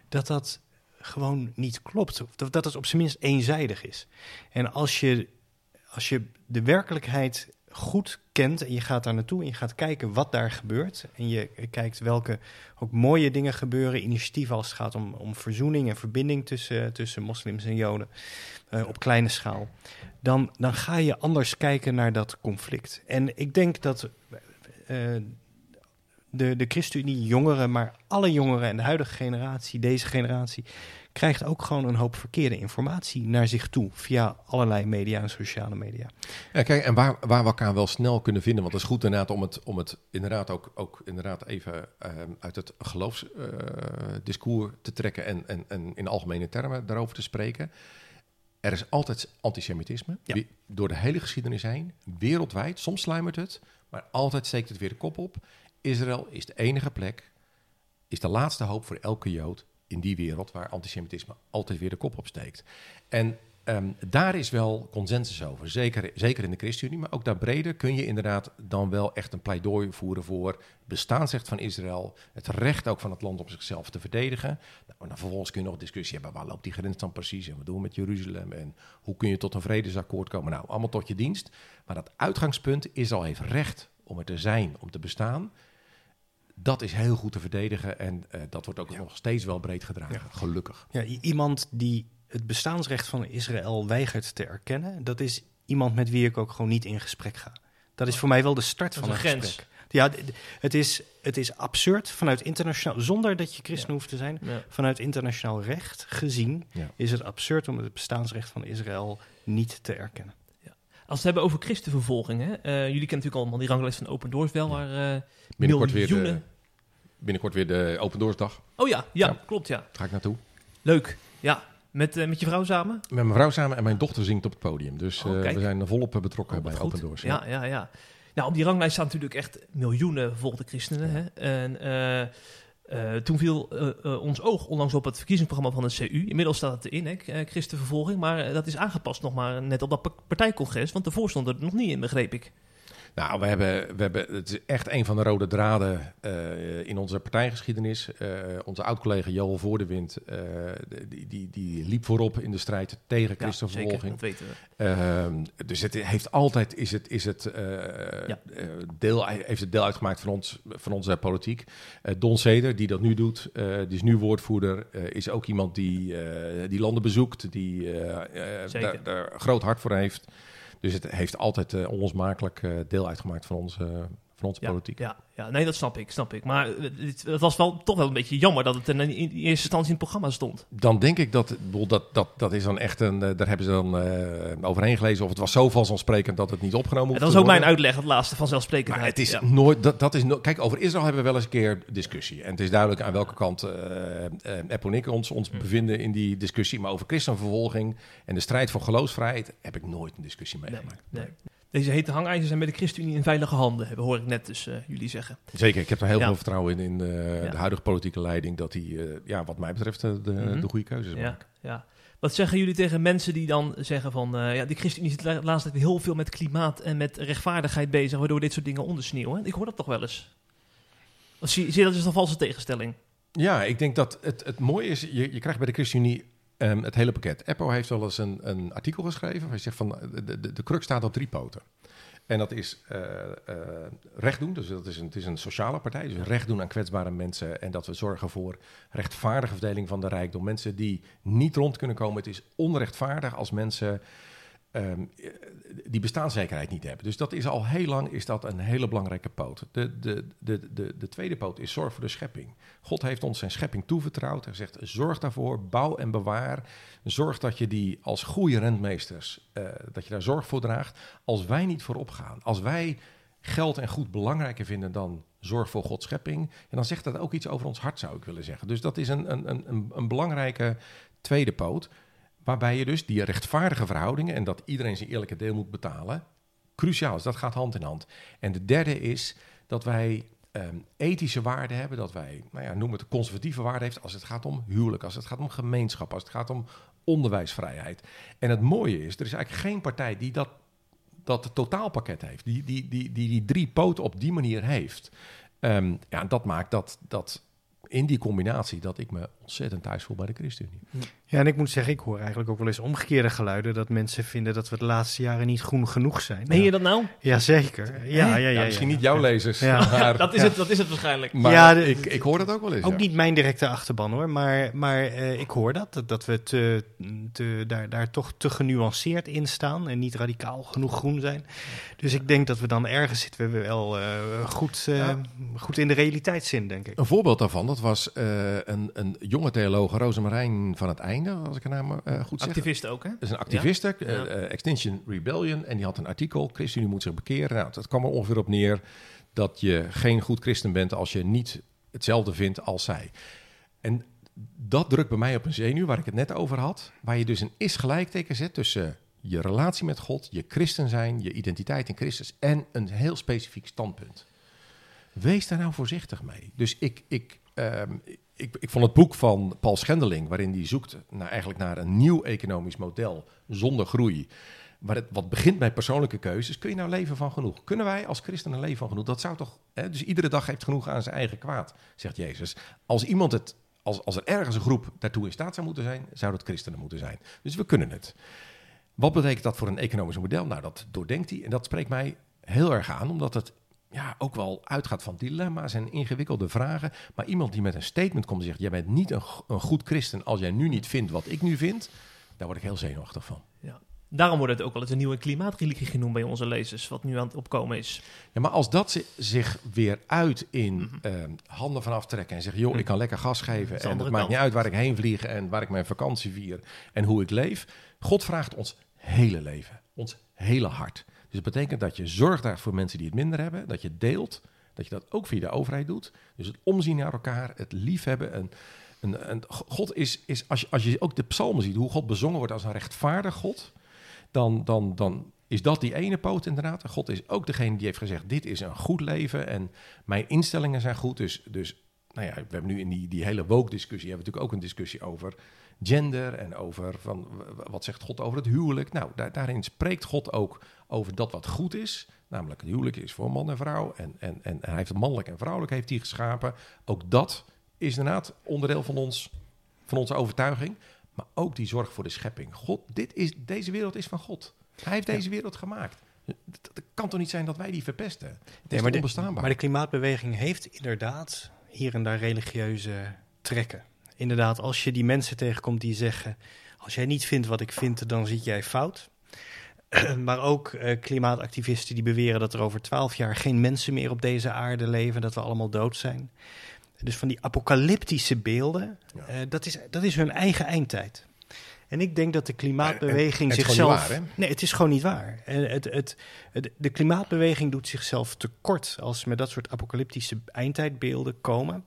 dat dat gewoon niet klopt. Dat, dat het op zijn minst eenzijdig is. En als je, als je de werkelijkheid goed kent en je gaat daar naartoe en je gaat kijken wat daar gebeurt. En je kijkt welke ook mooie dingen gebeuren, initiatieven als het gaat om, om verzoening en verbinding tussen, tussen moslims en joden eh, op kleine schaal, dan, dan ga je anders kijken naar dat conflict. En ik denk dat eh, de, de ChristenUnie jongeren, maar alle jongeren en de huidige generatie, deze generatie, krijgt ook gewoon een hoop verkeerde informatie naar zich toe via allerlei media en sociale media. Ja, kijk, en waar, waar we elkaar wel snel kunnen vinden, want het is goed inderdaad om het, om het inderdaad ook, ook inderdaad even ehm, uit het geloofsdiscours te trekken en, en, en in algemene termen daarover te spreken. Er is altijd antisemitisme, Ja. door de hele geschiedenis heen, wereldwijd. Soms sluimert het, maar altijd steekt het weer de kop op. Israël is de enige plek, is de laatste hoop voor elke Jood in die wereld waar antisemitisme altijd weer de kop opsteekt. En ehm, daar is wel consensus over, zeker, zeker in de ChristenUnie, maar ook daarbreder kun je inderdaad dan wel echt een pleidooi voeren voor bestaansrecht van Israël, het recht ook van het land om zichzelf te verdedigen. Nou, dan vervolgens kun je nog discussie hebben, waar loopt die grens dan precies en wat doen we met Jeruzalem en hoe kun je tot een vredesakkoord komen. Nou, allemaal tot je dienst. Maar dat uitgangspunt Israël heeft recht om er te zijn, om te bestaan. Dat is heel goed te verdedigen en eh, dat wordt ook nog steeds wel breed gedragen, gelukkig. Ja, iemand die het bestaansrecht van Israël weigert te erkennen, dat is iemand met wie ik ook gewoon niet in gesprek ga. Dat is voor mij wel de start Dat van een een grens. gesprek. Ja, het is, het is absurd vanuit internationaal, zonder dat je christen hoeft te zijn, Ja. vanuit internationaal recht gezien, Ja. is het absurd om het bestaansrecht van Israël niet te erkennen. Als we het hebben over christenvervolging, hè? eh, jullie kennen natuurlijk allemaal die ranglijst van Open Doors wel, waar eh, Binnenkort weer, de, miljoenen... binnenkort weer de Open Doors dag. Oh ja, ja, Ja. klopt, ja. Daar ga ik naartoe. Leuk. Ja, met, eh, met je vrouw samen? Met mijn vrouw samen en mijn dochter zingt op het podium. Dus Oh, we zijn volop betrokken Oh, bij goed. Open Doors. Ja, ja, ja. Nou, op die ranglijst staan natuurlijk echt miljoenen vervolgde christenen. Hè? En eh, toen viel eh, eh, ons oog onlangs op het verkiezingsprogramma van de CU. Inmiddels staat het erin, hè, christenvervolging. Maar dat is aangepast nog maar net op dat pa- partijcongres. Want daarvoor stond er nog niet in, begreep ik. Nou, we hebben, we hebben, het is echt een van de rode draden eh, in onze partijgeschiedenis. Eh, onze oud-collega Joel Voordewind, eh, die, die, die liep voorop in de strijd tegen Ja, zeker, christenvervolging. dat weten we. Ehm, dus het heeft altijd is het, is het, Ja. deel, heeft het deel uitgemaakt van, ons, van onze politiek. Don Seder, die dat nu doet, die is nu woordvoerder, is ook iemand die, die landen bezoekt, die daar, daar groot hart voor heeft. Dus het heeft altijd eh, onlosmakelijk eh, deel uitgemaakt van onze, van onze Ja, politiek. Ja, ja, nee, dat snap ik, snap ik. Maar eh, het, het was wel toch wel een beetje jammer dat het in, in eerste instantie in het programma stond. Dan denk ik dat, dat, dat, dat is dan echt een, eh, daar hebben ze dan eh, overheen gelezen. Of het was zo vanzelfsprekend dat het niet opgenomen En hoeft dat is te ook mijn uitleg, het laatste vanzelfsprekend. Maar het is ja. nooit, dat, dat is no- kijk, over Israël hebben we wel eens een keer discussie. En het is duidelijk aan welke kant eh eh Eppo en ik ons, ons Hm. bevinden in die discussie. Maar over christenvervolging en de strijd voor geloofsvrijheid heb ik nooit een discussie Nee, meegemaakt. nee. Deze hete hangijzers zijn bij de ChristenUnie in veilige handen, hebben, hoor ik net dus eh, jullie zeggen. Zeker, ik heb er heel Ja. veel vertrouwen in, in eh, Ja. de huidige politieke leiding. Dat die, eh, ja, wat mij betreft, eh, de, Mhm. de goede keuzes Ja, maken. ja. Wat zeggen jullie tegen mensen die dan zeggen van... eh, ja, de ChristenUnie zit de tijd heel veel met klimaat en met rechtvaardigheid bezig... waardoor dit soort dingen ondersneeuwen. Ik hoor dat toch wel eens. Zie, zie je dat als een valse tegenstelling? Ja, ik denk dat het, het mooie is, je, je krijgt bij de ChristenUnie ehm, het hele pakket. Eppo heeft wel eens een, een artikel geschreven. Waar hij zegt van de, de, de kruk staat op drie poten. En dat is eh, eh, recht doen. Dus dat is een, het is een sociale partij. Dus recht doen aan kwetsbare mensen. En dat we zorgen voor rechtvaardige verdeling van de rijkdom. Mensen die niet rond kunnen komen. Het is onrechtvaardig als mensen ehm, eh, die bestaanszekerheid niet hebben. Dus dat is al heel lang is dat een hele belangrijke poot. De, de, de, de, de tweede poot is zorg voor de schepping. God heeft ons zijn schepping toevertrouwd. Hij zegt, zorg daarvoor, bouw en bewaar. Zorg dat je die als goede rentmeesters, eh, dat je daar zorg voor draagt. Als wij niet voorop gaan, als wij geld en goed belangrijker vinden dan zorg voor Gods schepping, en dan zegt dat ook iets over ons hart, zou ik willen zeggen. Dus dat is een, een- een, een belangrijke tweede poot, waarbij je dus die rechtvaardige verhoudingen en dat iedereen zijn eerlijke deel moet betalen, cruciaal is. Dat gaat hand in hand. En de derde is dat wij ehm, ethische waarden hebben, dat wij, nou ja, noem het conservatieve waarden heeft als het gaat om huwelijk, als het gaat om gemeenschap, als het gaat om onderwijsvrijheid. En het mooie is, er is eigenlijk geen partij die dat, dat totaalpakket heeft, die die, die, die die drie poten op die manier heeft. Ehm, ja, dat maakt dat, dat in die combinatie dat ik me ontzettend thuis voel bij de ChristenUnie. Ja, en ik moet zeggen, ik hoor eigenlijk ook wel eens omgekeerde geluiden dat mensen vinden dat we de laatste jaren niet groen genoeg zijn. Meen je dat nou? Ja, zeker. Ja, ja, ja, Ja, ja, misschien ja. niet jouw lezers, Ja. *laughs* maar, Dat is, het, dat is het waarschijnlijk. maar Ja, de- ik, ik hoor dat ook wel eens. Ook ja. niet mijn directe achterban hoor, maar, maar eh, ik hoor dat, dat, dat we te, te, daar, daar toch te genuanceerd in staan en niet radicaal genoeg groen zijn. Dus ik denk dat we dan ergens zitten we wel eh, goed, eh, Ja. goed in de realiteitszin, denk ik. Een voorbeeld daarvan, dat was eh, een, een jonge theoloog, Rosemarijn van het Einde, als ik haar naam eh, goed zeg. Activisten ook, hè? Dat is een activiste, eh, Ja. eh, Extinction Rebellion, en die had een artikel, ChristenUnie moet zich bekeren. Nou, dat kwam er ongeveer op neer dat je geen goed christen bent als je niet hetzelfde vindt als zij. En dat drukt bij mij op een zenuw, waar ik het net over had, waar je dus een is-gelijkteken zet tussen je relatie met God, je christen zijn, je identiteit in Christus en een heel specifiek standpunt. Wees daar nou voorzichtig mee. Dus ik, ik, ehm, ik, ik vond het boek van Paul Schendeling, waarin hij zoekt naar, eigenlijk naar een nieuw economisch model zonder groei. Waar het, wat begint met persoonlijke keuzes. Kun je nou leven van genoeg? Kunnen wij als christenen leven van genoeg? Dat zou toch. Hè? Dus iedere dag heeft genoeg aan zijn eigen kwaad, zegt Jezus. Als iemand het. Als, als er ergens een groep daartoe in staat zou moeten zijn, zou dat christenen moeten zijn. Dus we kunnen het. Wat betekent dat voor een economisch model? Nou, dat doordenkt hij. En dat spreekt mij heel erg aan, omdat het ja, ook wel uitgaat van dilemma's en ingewikkelde vragen. Maar iemand die met een statement komt en zegt: Jij bent niet een, een goed christen als jij nu niet vindt wat ik nu vind. Daar word ik heel zenuwachtig van. Ja. Daarom wordt het ook wel eens een nieuwe klimaatreligie genoemd bij onze lezers, wat nu aan het opkomen is. Ja, maar als dat zi- zich weer uit in ehm, handen van aftrekken en zeggen: joh, ik kan lekker gas geven. En het maakt niet uit waar ik heen vlieg en waar ik mijn vakantie vier en hoe ik leef. God vraagt ons hele leven, ons hele hart. Dus het betekent dat je zorg draagt voor mensen die het minder hebben, dat je deelt, dat je dat ook via de overheid doet. Dus het omzien naar elkaar, het liefhebben. En, God is, is als, je, als je ook de psalmen ziet, hoe God bezongen wordt als een rechtvaardig God, dan, dan, dan is dat die ene poot inderdaad. God is ook degene die heeft gezegd, dit is een goed leven en mijn instellingen zijn goed. Dus, dus nou ja, we hebben nu in die, die hele woke-discussie, hebben we natuurlijk ook een discussie over gender en over van, wat zegt God over het huwelijk. Nou, daar, daarin spreekt God ook over dat wat goed is. Namelijk het huwelijk is voor man en vrouw. En, en, en hij heeft het mannelijk en vrouwelijk heeft hij geschapen. Ook dat is inderdaad onderdeel van, ons, van onze overtuiging. Maar ook die zorg voor de schepping. God, dit is, deze wereld is van God. Hij heeft deze wereld gemaakt. Het kan toch niet zijn dat wij die verpesten? Het is maar toch de- onbestaanbaar. Maar de klimaatbeweging heeft inderdaad hier en daar religieuze trekken. Inderdaad, als je die mensen tegenkomt die zeggen: Als jij niet vindt wat ik vind, dan zit jij fout. *clears throat* maar ook eh, klimaatactivisten die beweren dat er over twaalf jaar geen mensen meer op deze aarde leven, dat we allemaal dood zijn. Dus van die apocalyptische beelden, Ja. eh, dat, is, dat is hun eigen eindtijd. En ik denk dat de klimaatbeweging het zichzelf. waar, nee, het is gewoon niet waar. Het, het, de klimaatbeweging doet zichzelf tekort als ze met dat soort apocalyptische eindtijdbeelden komen.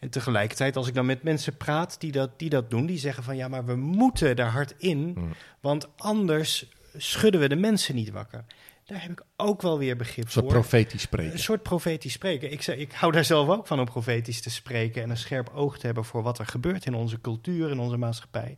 En tegelijkertijd, als ik dan met mensen praat die dat, die dat doen, die zeggen van ja, maar we moeten daar hard in, Mm. want anders schudden we de mensen niet wakker. Daar heb ik ook wel weer begrip Een soort voor. profetisch spreken. Een soort profetisch spreken. Ik, ik hou daar zelf ook van om profetisch te spreken en een scherp oog te hebben voor wat er gebeurt in onze cultuur, in onze maatschappij.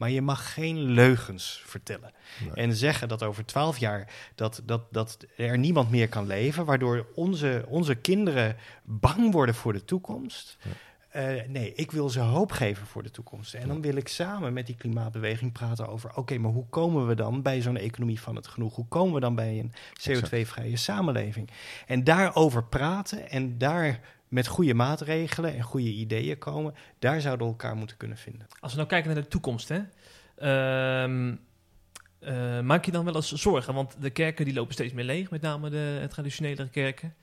Maar je mag geen leugens vertellen. Nee. En zeggen dat over twaalf jaar dat, dat, dat er niemand meer kan leven, waardoor onze, onze kinderen bang worden voor de toekomst. Ja. Eh, nee, ik wil ze hoop geven voor de toekomst. En dan wil ik samen met die klimaatbeweging praten over: oké, maar hoe komen we dan bij zo'n economie van het genoeg? Hoe komen we dan bij een CO2-vrije samenleving? En daarover praten en daar met goede maatregelen en goede ideeën komen, daar zouden we elkaar moeten kunnen vinden. Als we nou kijken naar de toekomst, hè, ehm, eh, maak je dan wel eens zorgen? Want de kerken die lopen steeds meer leeg, met name de traditionele kerken.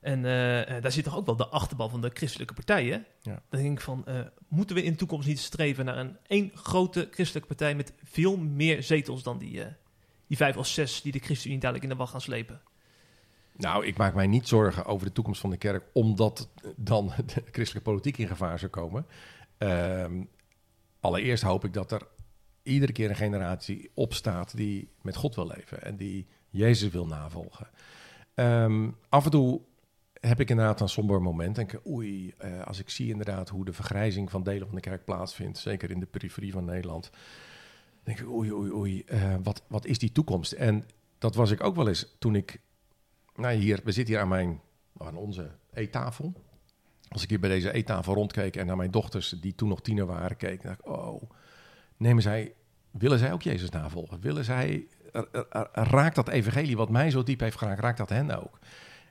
En eh, eh, daar zit toch ook wel de achterban van de christelijke partijen. Ja. Dan denk ik van, eh, moeten we in de toekomst niet streven naar een één grote christelijke partij met veel meer zetels dan die, eh, die vijf of zes die de ChristenUnie dadelijk in de wacht gaan slepen? Nou, ik maak mij niet zorgen over de toekomst van de kerk, omdat dan *laughs* de christelijke politiek in gevaar zou komen. Ehm, allereerst hoop ik dat er iedere keer een generatie opstaat die met God wil leven en die Jezus wil navolgen. Ehm, af en toe heb ik inderdaad een somber moment. Denk ik, oei, eh, als ik zie inderdaad hoe de vergrijzing van delen van de kerk plaatsvindt, zeker in de periferie van Nederland, denk ik, oei, oei, oei, eh, wat, wat is die toekomst? En dat was ik ook wel eens toen ik nou, hier, we zitten hier aan, mijn, aan onze eettafel. Als ik hier bij deze eettafel rondkeek en naar mijn dochters, die toen nog tiener waren, keek, dacht ik, oh, nemen zij, willen zij ook Jezus navolgen? Willen zij, raakt dat evangelie wat mij zo diep heeft geraakt, raakt dat hen ook?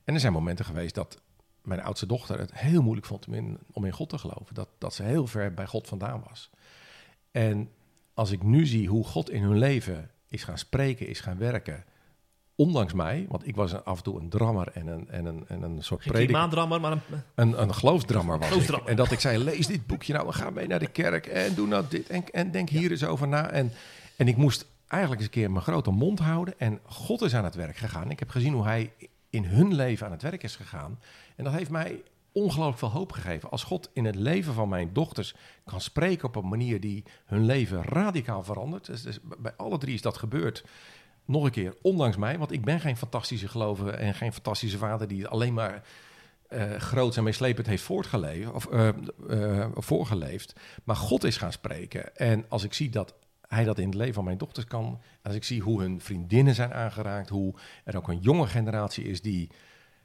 En er zijn momenten geweest dat mijn oudste dochter het heel moeilijk vond om in, om in God te geloven. Dat, dat ze heel ver bij God vandaan was. En als ik nu zie hoe God in hun leven is gaan spreken, is gaan werken, ondanks mij, want ik was af en toe een drammer en een, en een, en een soort prediker. klimaatdrammer, maar een, Een, een geloofsdrammer was ik. En dat ik zei, lees dit boekje nou, en ga mee naar de kerk en doe nou dit en, en denk hier eens over na. En, en ik moest eigenlijk eens een keer mijn grote mond houden en God is aan het werk gegaan. Ik heb gezien hoe hij in hun leven aan het werk is gegaan. En dat heeft mij ongelooflijk veel hoop gegeven. Als God in het leven van mijn dochters kan spreken op een manier die hun leven radicaal verandert. Dus, dus bij alle drie is dat gebeurd. Nog een keer, ondanks mij, want ik ben geen fantastische gelovige en geen fantastische vader die alleen maar groots en meeslepend heeft voortgeleefd, of, eh, eh, voorgeleefd. Maar God is gaan spreken. En als ik zie dat hij dat in het leven van mijn dochters kan, als ik zie hoe hun vriendinnen zijn aangeraakt, hoe er ook een jonge generatie is die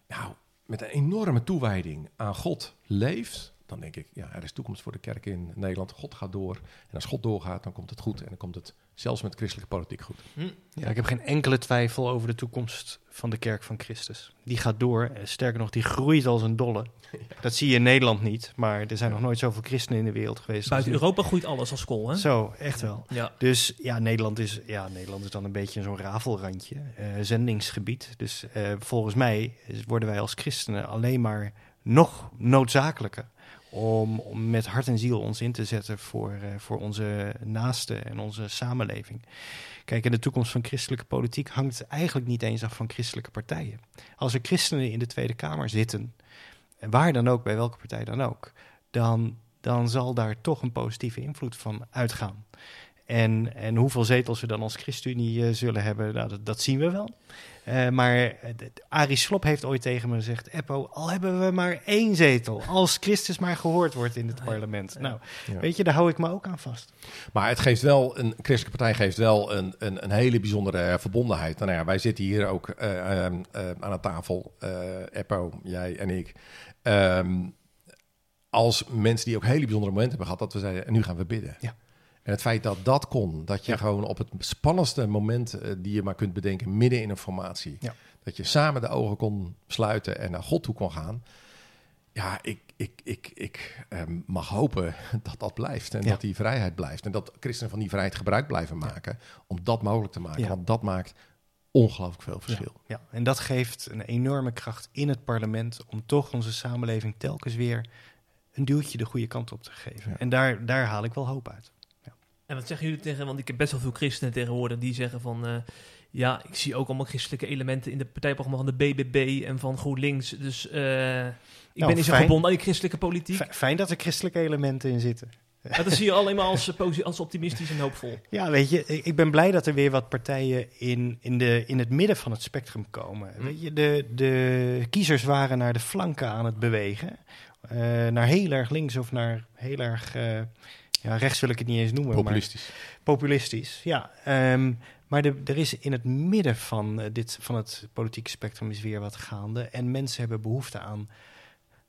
nou, met een enorme toewijding aan God leeft, dan denk ik, ja, er is toekomst voor de kerk in Nederland. God gaat door. En als God doorgaat, dan komt het goed. En dan komt het zelfs met christelijke politiek goed. Ja, ik heb geen enkele twijfel over de toekomst van de kerk van Christus. Die gaat door. Eh, Sterker nog, die groeit als een dolle. *laughs* Dat zie je in Nederland niet, maar er zijn nog nooit zoveel christenen in de wereld geweest. buiten Europa groeit alles als kool, hè? Zo, echt wel. Ja. Dus ja, Nederland is, ja, Nederland is dan een beetje zo'n rafelrandje, eh, zendingsgebied. Dus eh, volgens mij worden wij als christenen alleen maar nog noodzakelijker om, met hart en ziel ons in te zetten voor, eh, voor onze naasten en onze samenleving. Kijk, en de toekomst van christelijke politiek hangt eigenlijk niet eens af van christelijke partijen. Als er christenen in de Tweede Kamer zitten, en waar dan ook, bij welke partij dan ook, dan, dan zal daar toch een positieve invloed van uitgaan. En, en hoeveel zetels we dan als ChristenUnie eh, zullen hebben, nou, dat, dat zien we wel. Eh, maar Arie Slop heeft ooit tegen me gezegd: Eppo, al hebben we maar één zetel, als Christus maar gehoord wordt in het parlement. Nou, Ja. weet je, daar hou ik me ook aan vast. Maar het geeft wel, een christelijke partij geeft wel een, een, een hele bijzondere eh, verbondenheid. Nou ja, wij zitten hier ook eh, ehm, eh, aan de tafel, Eppo, jij en ik. Ehm, als mensen die ook hele bijzondere momenten hebben gehad, dat we zeiden, en nu gaan we bidden. Ja. En het feit dat dat kon, dat je Ja. gewoon op het spannendste moment eh, die je maar kunt bedenken, midden in een formatie, Ja. dat je samen de ogen kon sluiten en naar God toe kon gaan. Ja, ik, ik, ik, ik ehm, mag hopen *laughs* dat dat blijft en Ja. dat die vrijheid blijft. En dat christenen van die vrijheid gebruik blijven maken om dat mogelijk te maken. Want dat maakt ongelooflijk veel verschil. Ja, en dat geeft een enorme kracht in het parlement om toch onze samenleving telkens weer een duwtje de goede kant op te geven. En daar, daar haal ik wel hoop uit. En wat zeggen jullie tegen, want ik heb best wel veel christenen tegenwoordig die zeggen van, eh, ja, ik zie ook allemaal christelijke elementen in de partijprogramma van de BBB en van GroenLinks. Dus eh, ik Nou, ben niet zo gebonden aan die christelijke politiek. Fijn dat er christelijke elementen in zitten. Maar dat zie je alleen maar als, eh, als optimistisch en hoopvol. Ja, weet je, ik ben blij dat er weer wat partijen in, in, de, in het midden van het spectrum komen. Hm. Weet je, de, de kiezers waren naar de flanken aan het bewegen. Naar heel erg links of naar heel erg... ja, rechts wil ik het niet eens noemen. maar- Populistisch. Populistisch, ja. Ehm, maar de, er is in het midden van, eh, dit, van het politieke spectrum is weer wat gaande. En mensen hebben behoefte aan,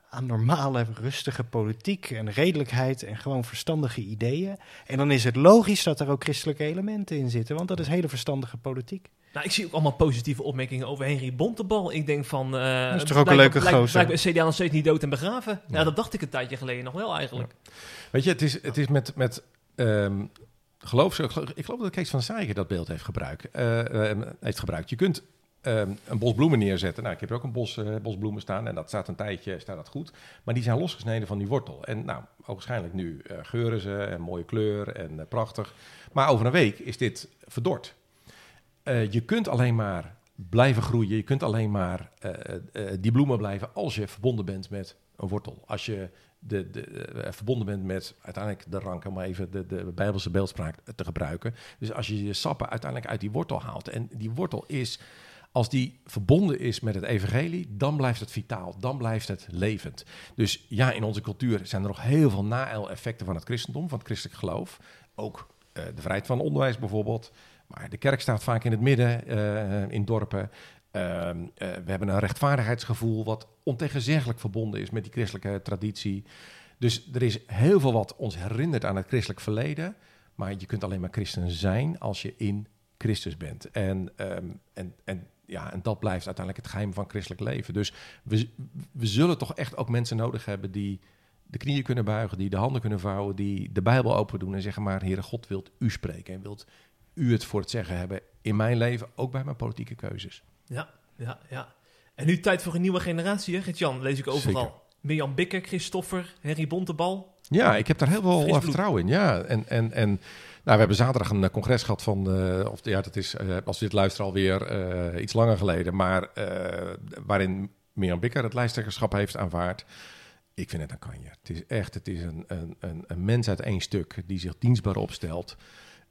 aan normale, rustige politiek en redelijkheid en gewoon verstandige ideeën. En dan is het logisch dat er ook christelijke elementen in zitten, want dat is hele verstandige politiek. Nou, ik zie ook allemaal positieve opmerkingen over Henry Bontebal. Ik denk van... Dat is toch ook een leuke gozer? Is CDA nog steeds niet dood en begraven. Ja. Ja. dat dacht ik een tijdje geleden nog wel eigenlijk. Weet je, het is, het is met, met ehm, geloof, ik geloof dat Kees van Zijgen dat beeld heeft, gebruikt. eh, eh, heeft gebruikt. Je kunt ehm, een bos bloemen neerzetten. Nou, ik heb er ook een bos, bos bloemen staan en dat staat een tijdje staat dat goed. Maar die zijn losgesneden van die wortel. En nou, waarschijnlijk nu geuren ze en mooie kleur en prachtig. Maar over een week is dit verdord. Eh, je kunt alleen maar blijven groeien. Je kunt alleen maar eh, eh, die bloemen blijven als je verbonden bent met een wortel. Als je de, de, verbonden bent met uiteindelijk de rank, om even de, de Bijbelse beeldspraak te gebruiken. Dus als je je sappen uiteindelijk uit die wortel haalt. En die wortel is, als die verbonden is met het evangelie, dan blijft het vitaal, dan blijft het levend. Dus ja, in onze cultuur zijn er nog heel veel na-effecten van het christendom, van het christelijk geloof. Ook de vrijheid van onderwijs bijvoorbeeld. Maar de kerk staat vaak in het midden, eh, in dorpen. Ehm, eh, we hebben een rechtvaardigheidsgevoel wat ontegenzeggelijk verbonden is met die christelijke traditie. Dus er is heel veel wat ons herinnert aan het christelijk verleden. Maar je kunt alleen maar christen zijn als je in Christus bent. En, ehm, en, en, ja, en dat blijft uiteindelijk het geheim van christelijk leven. Dus we, we zullen toch echt ook mensen nodig hebben die de knieën kunnen buigen, die de handen kunnen vouwen, die de Bijbel open doen en zeggen maar, Heere God, wilt u spreken en wilt u het voor het zeggen hebben in mijn leven, ook bij mijn politieke keuzes. Ja, ja, ja. En nu tijd voor een nieuwe generatie, hè, Gert-Jan? Lees ik overal. Zeker. Mirjam Bikker, Christoffer, Henry Bontebal. Ja, ik heb daar heel veel vertrouwen in. Ja, en, en, en nou, we hebben zaterdag een eh, congres gehad van, eh, of ja, dat is, eh, als we dit luisteren alweer eh iets langer geleden, maar waarin Mirjam Bikker het lijsttrekkerschap heeft aanvaard. Ik vind het een kanje. Het is echt, het is een, een, een, een mens uit één stuk die zich dienstbaar opstelt.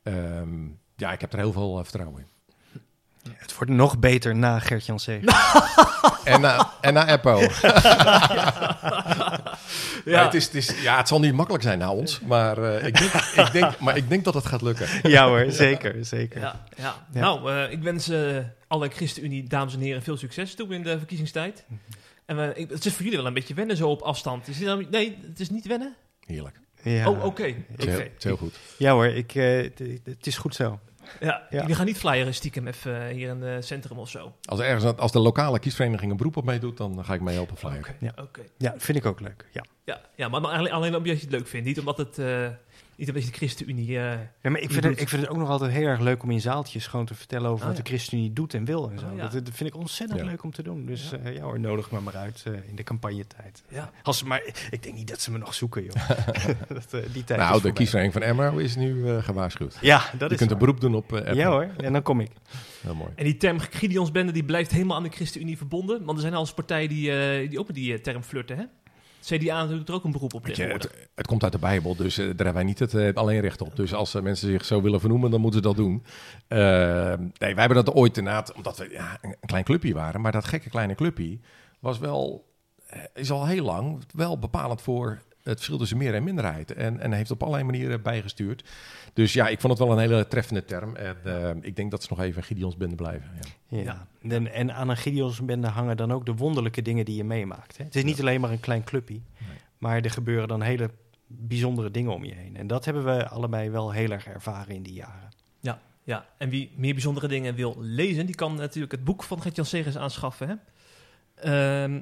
Ehm, ja, ik heb er heel veel eh, vertrouwen in. Het wordt nog beter na Gert-Jan C. *laughs* En na, en na Eppo. *laughs* Ja, Ja. Het, is, het, is, ja, het zal niet makkelijk zijn na ons, maar, eh, ik, denk, ik, denk, maar ik denk dat het gaat lukken. *laughs* ja hoor, zeker, zeker. ja, ja. Ja. Nou, eh, ik wens eh, alle ChristenUnie, dames en heren, veel succes toe in de verkiezingstijd. En we- ik, het is voor jullie wel een beetje wennen zo op afstand. Is dit nou, nee, het is niet wennen? Heerlijk. Ja, Oh, oké. Is heel, goed. ja hoor, ik, eh, het- is goed zo. Ja, Ja. jullie gaan niet flyeren stiekem even eh, hier in het centrum of zo. Als, er ergens, als de lokale kiesvereniging een beroep op meedoet, dan ga ik mee helpen flyer. Oké, Ja. oké. Ja, vind ik ook leuk. Ja. Ja, ja, maar dan alleen, alleen omdat je het leuk vindt. Niet omdat het, eh, niet omdat je de ChristenUnie... eh, Ja, maar ik Je vind, het, ik vind het ook nog altijd heel erg leuk om in zaaltjes gewoon te vertellen over Oh, wat ja. de ChristenUnie doet en wil en zo. Oh, ja. dat, dat vind ik ontzettend Ja. leuk om te doen. Dus Ja. ja, ja hoor, nodig me maar uit eh, in de campagnetijd. ja. Als, ze maar ik denk niet dat ze me nog zoeken, joh. *laughs* *laughs* dat, eh, die tijd is Nou, de kiesvereniging van Emma is nu eh, gewaarschuwd. Ja, dat Je is kunt een beroep doen op uh, Ja hoor, en dan kom ik. Heel mooi. En die term Gideonsbende die blijft helemaal aan de ChristenUnie verbonden. Want er zijn al eens partijen die, eh, die ook met die eh, term flirten, hè? CDA doet er ook een beroep op je, het, het komt uit de Bijbel, dus eh, daar hebben wij niet het eh, alleen recht op. Dus als eh, mensen zich zo willen vernoemen, dan moeten ze dat doen. Nee, wij hebben dat ooit inderdaad, omdat we ja, een, een klein clubje waren. Maar dat gekke kleine clubje was wel, is al heel lang wel bepalend voor het verschil tussen meer en minderheid. En, en heeft op allerlei manieren bijgestuurd. Dus ja, ik vond het wel een hele treffende term. En eh, ik denk dat ze nog even een Gideonsbende blijven. Ja. Ja. Ja. En, en aan een Gideonsbende hangen dan ook de wonderlijke dingen die je meemaakt. Hè? Het is niet alleen maar een klein clubje, maar er gebeuren dan hele bijzondere dingen om je heen. En dat hebben we allebei wel heel erg ervaren in die jaren. Ja, ja, en wie meer bijzondere dingen wil lezen, die kan natuurlijk het boek van Gert-Jan Segers aanschaffen. Hè? Ehm,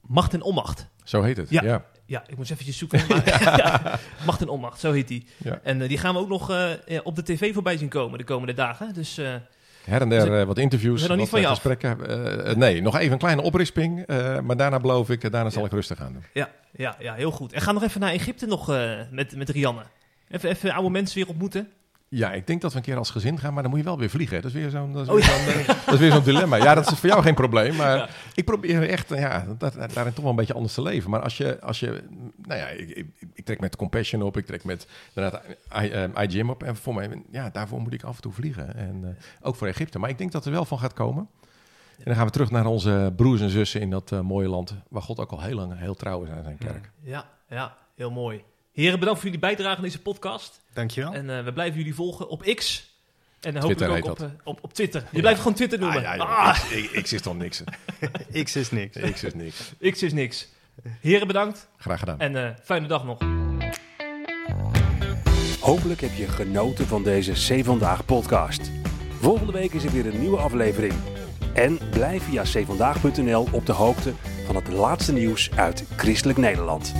Macht en Onmacht. Zo heet het. Ja. Ja. Ja, ik moet eens eventjes zoeken. *laughs* Maar, ja, *laughs* Macht en Onmacht, zo heet die. Ja. En eh, die gaan we ook nog eh, eh, op de tv voorbij zien komen de komende dagen. Dus eh, Her en der eh, wat interviews, We wat van gesprekken. Nee, nog even een kleine oprisping. maar daarna beloof ik, daarna zal ik rustig aan doen. Ja, ja, ja, heel goed. En ga nog even naar Egypte nog met, met Rianne. Even, even oude mensen weer ontmoeten. Ja, ik denk dat we een keer als gezin gaan, maar dan moet je wel weer vliegen. Dat is weer zo'n dat is Oh, eh, dat is weer zo'n dilemma. Ja, dat is voor jou geen probleem, maar *laughs* Ja. ik probeer echt eh, ja, dat, daarin toch wel een beetje anders te leven. Maar als je, als je nou ja, ik, ik, ik trek met Compassion op, ik trek met inderdaad, I, eh, op. En voor mij, ja, daarvoor moet ik af en toe vliegen. En ook voor Egypte. Maar ik denk dat er wel van gaat komen. En dan gaan we terug naar onze broers en zussen in dat mooie land, waar God ook al heel lang heel trouw is aan zijn kerk. Ja, ja, heel mooi. Heren, bedankt voor jullie bijdrage aan deze podcast. Dankjewel. En eh, we blijven jullie volgen op X. En hopelijk ook op, eh, op, op Twitter. Je blijft gewoon Twitter noemen. Ah, ja, Ah, ik is toch niks. *laughs* X is niks. X is niks. X is niks. Heren, bedankt. Graag gedaan. En eh, fijne dag nog. Hopelijk heb je genoten van deze C Vandaag podcast. Volgende week is er weer een nieuwe aflevering. En blijf via cvandaag.nl op de hoogte van het laatste nieuws uit Christelijk Nederland.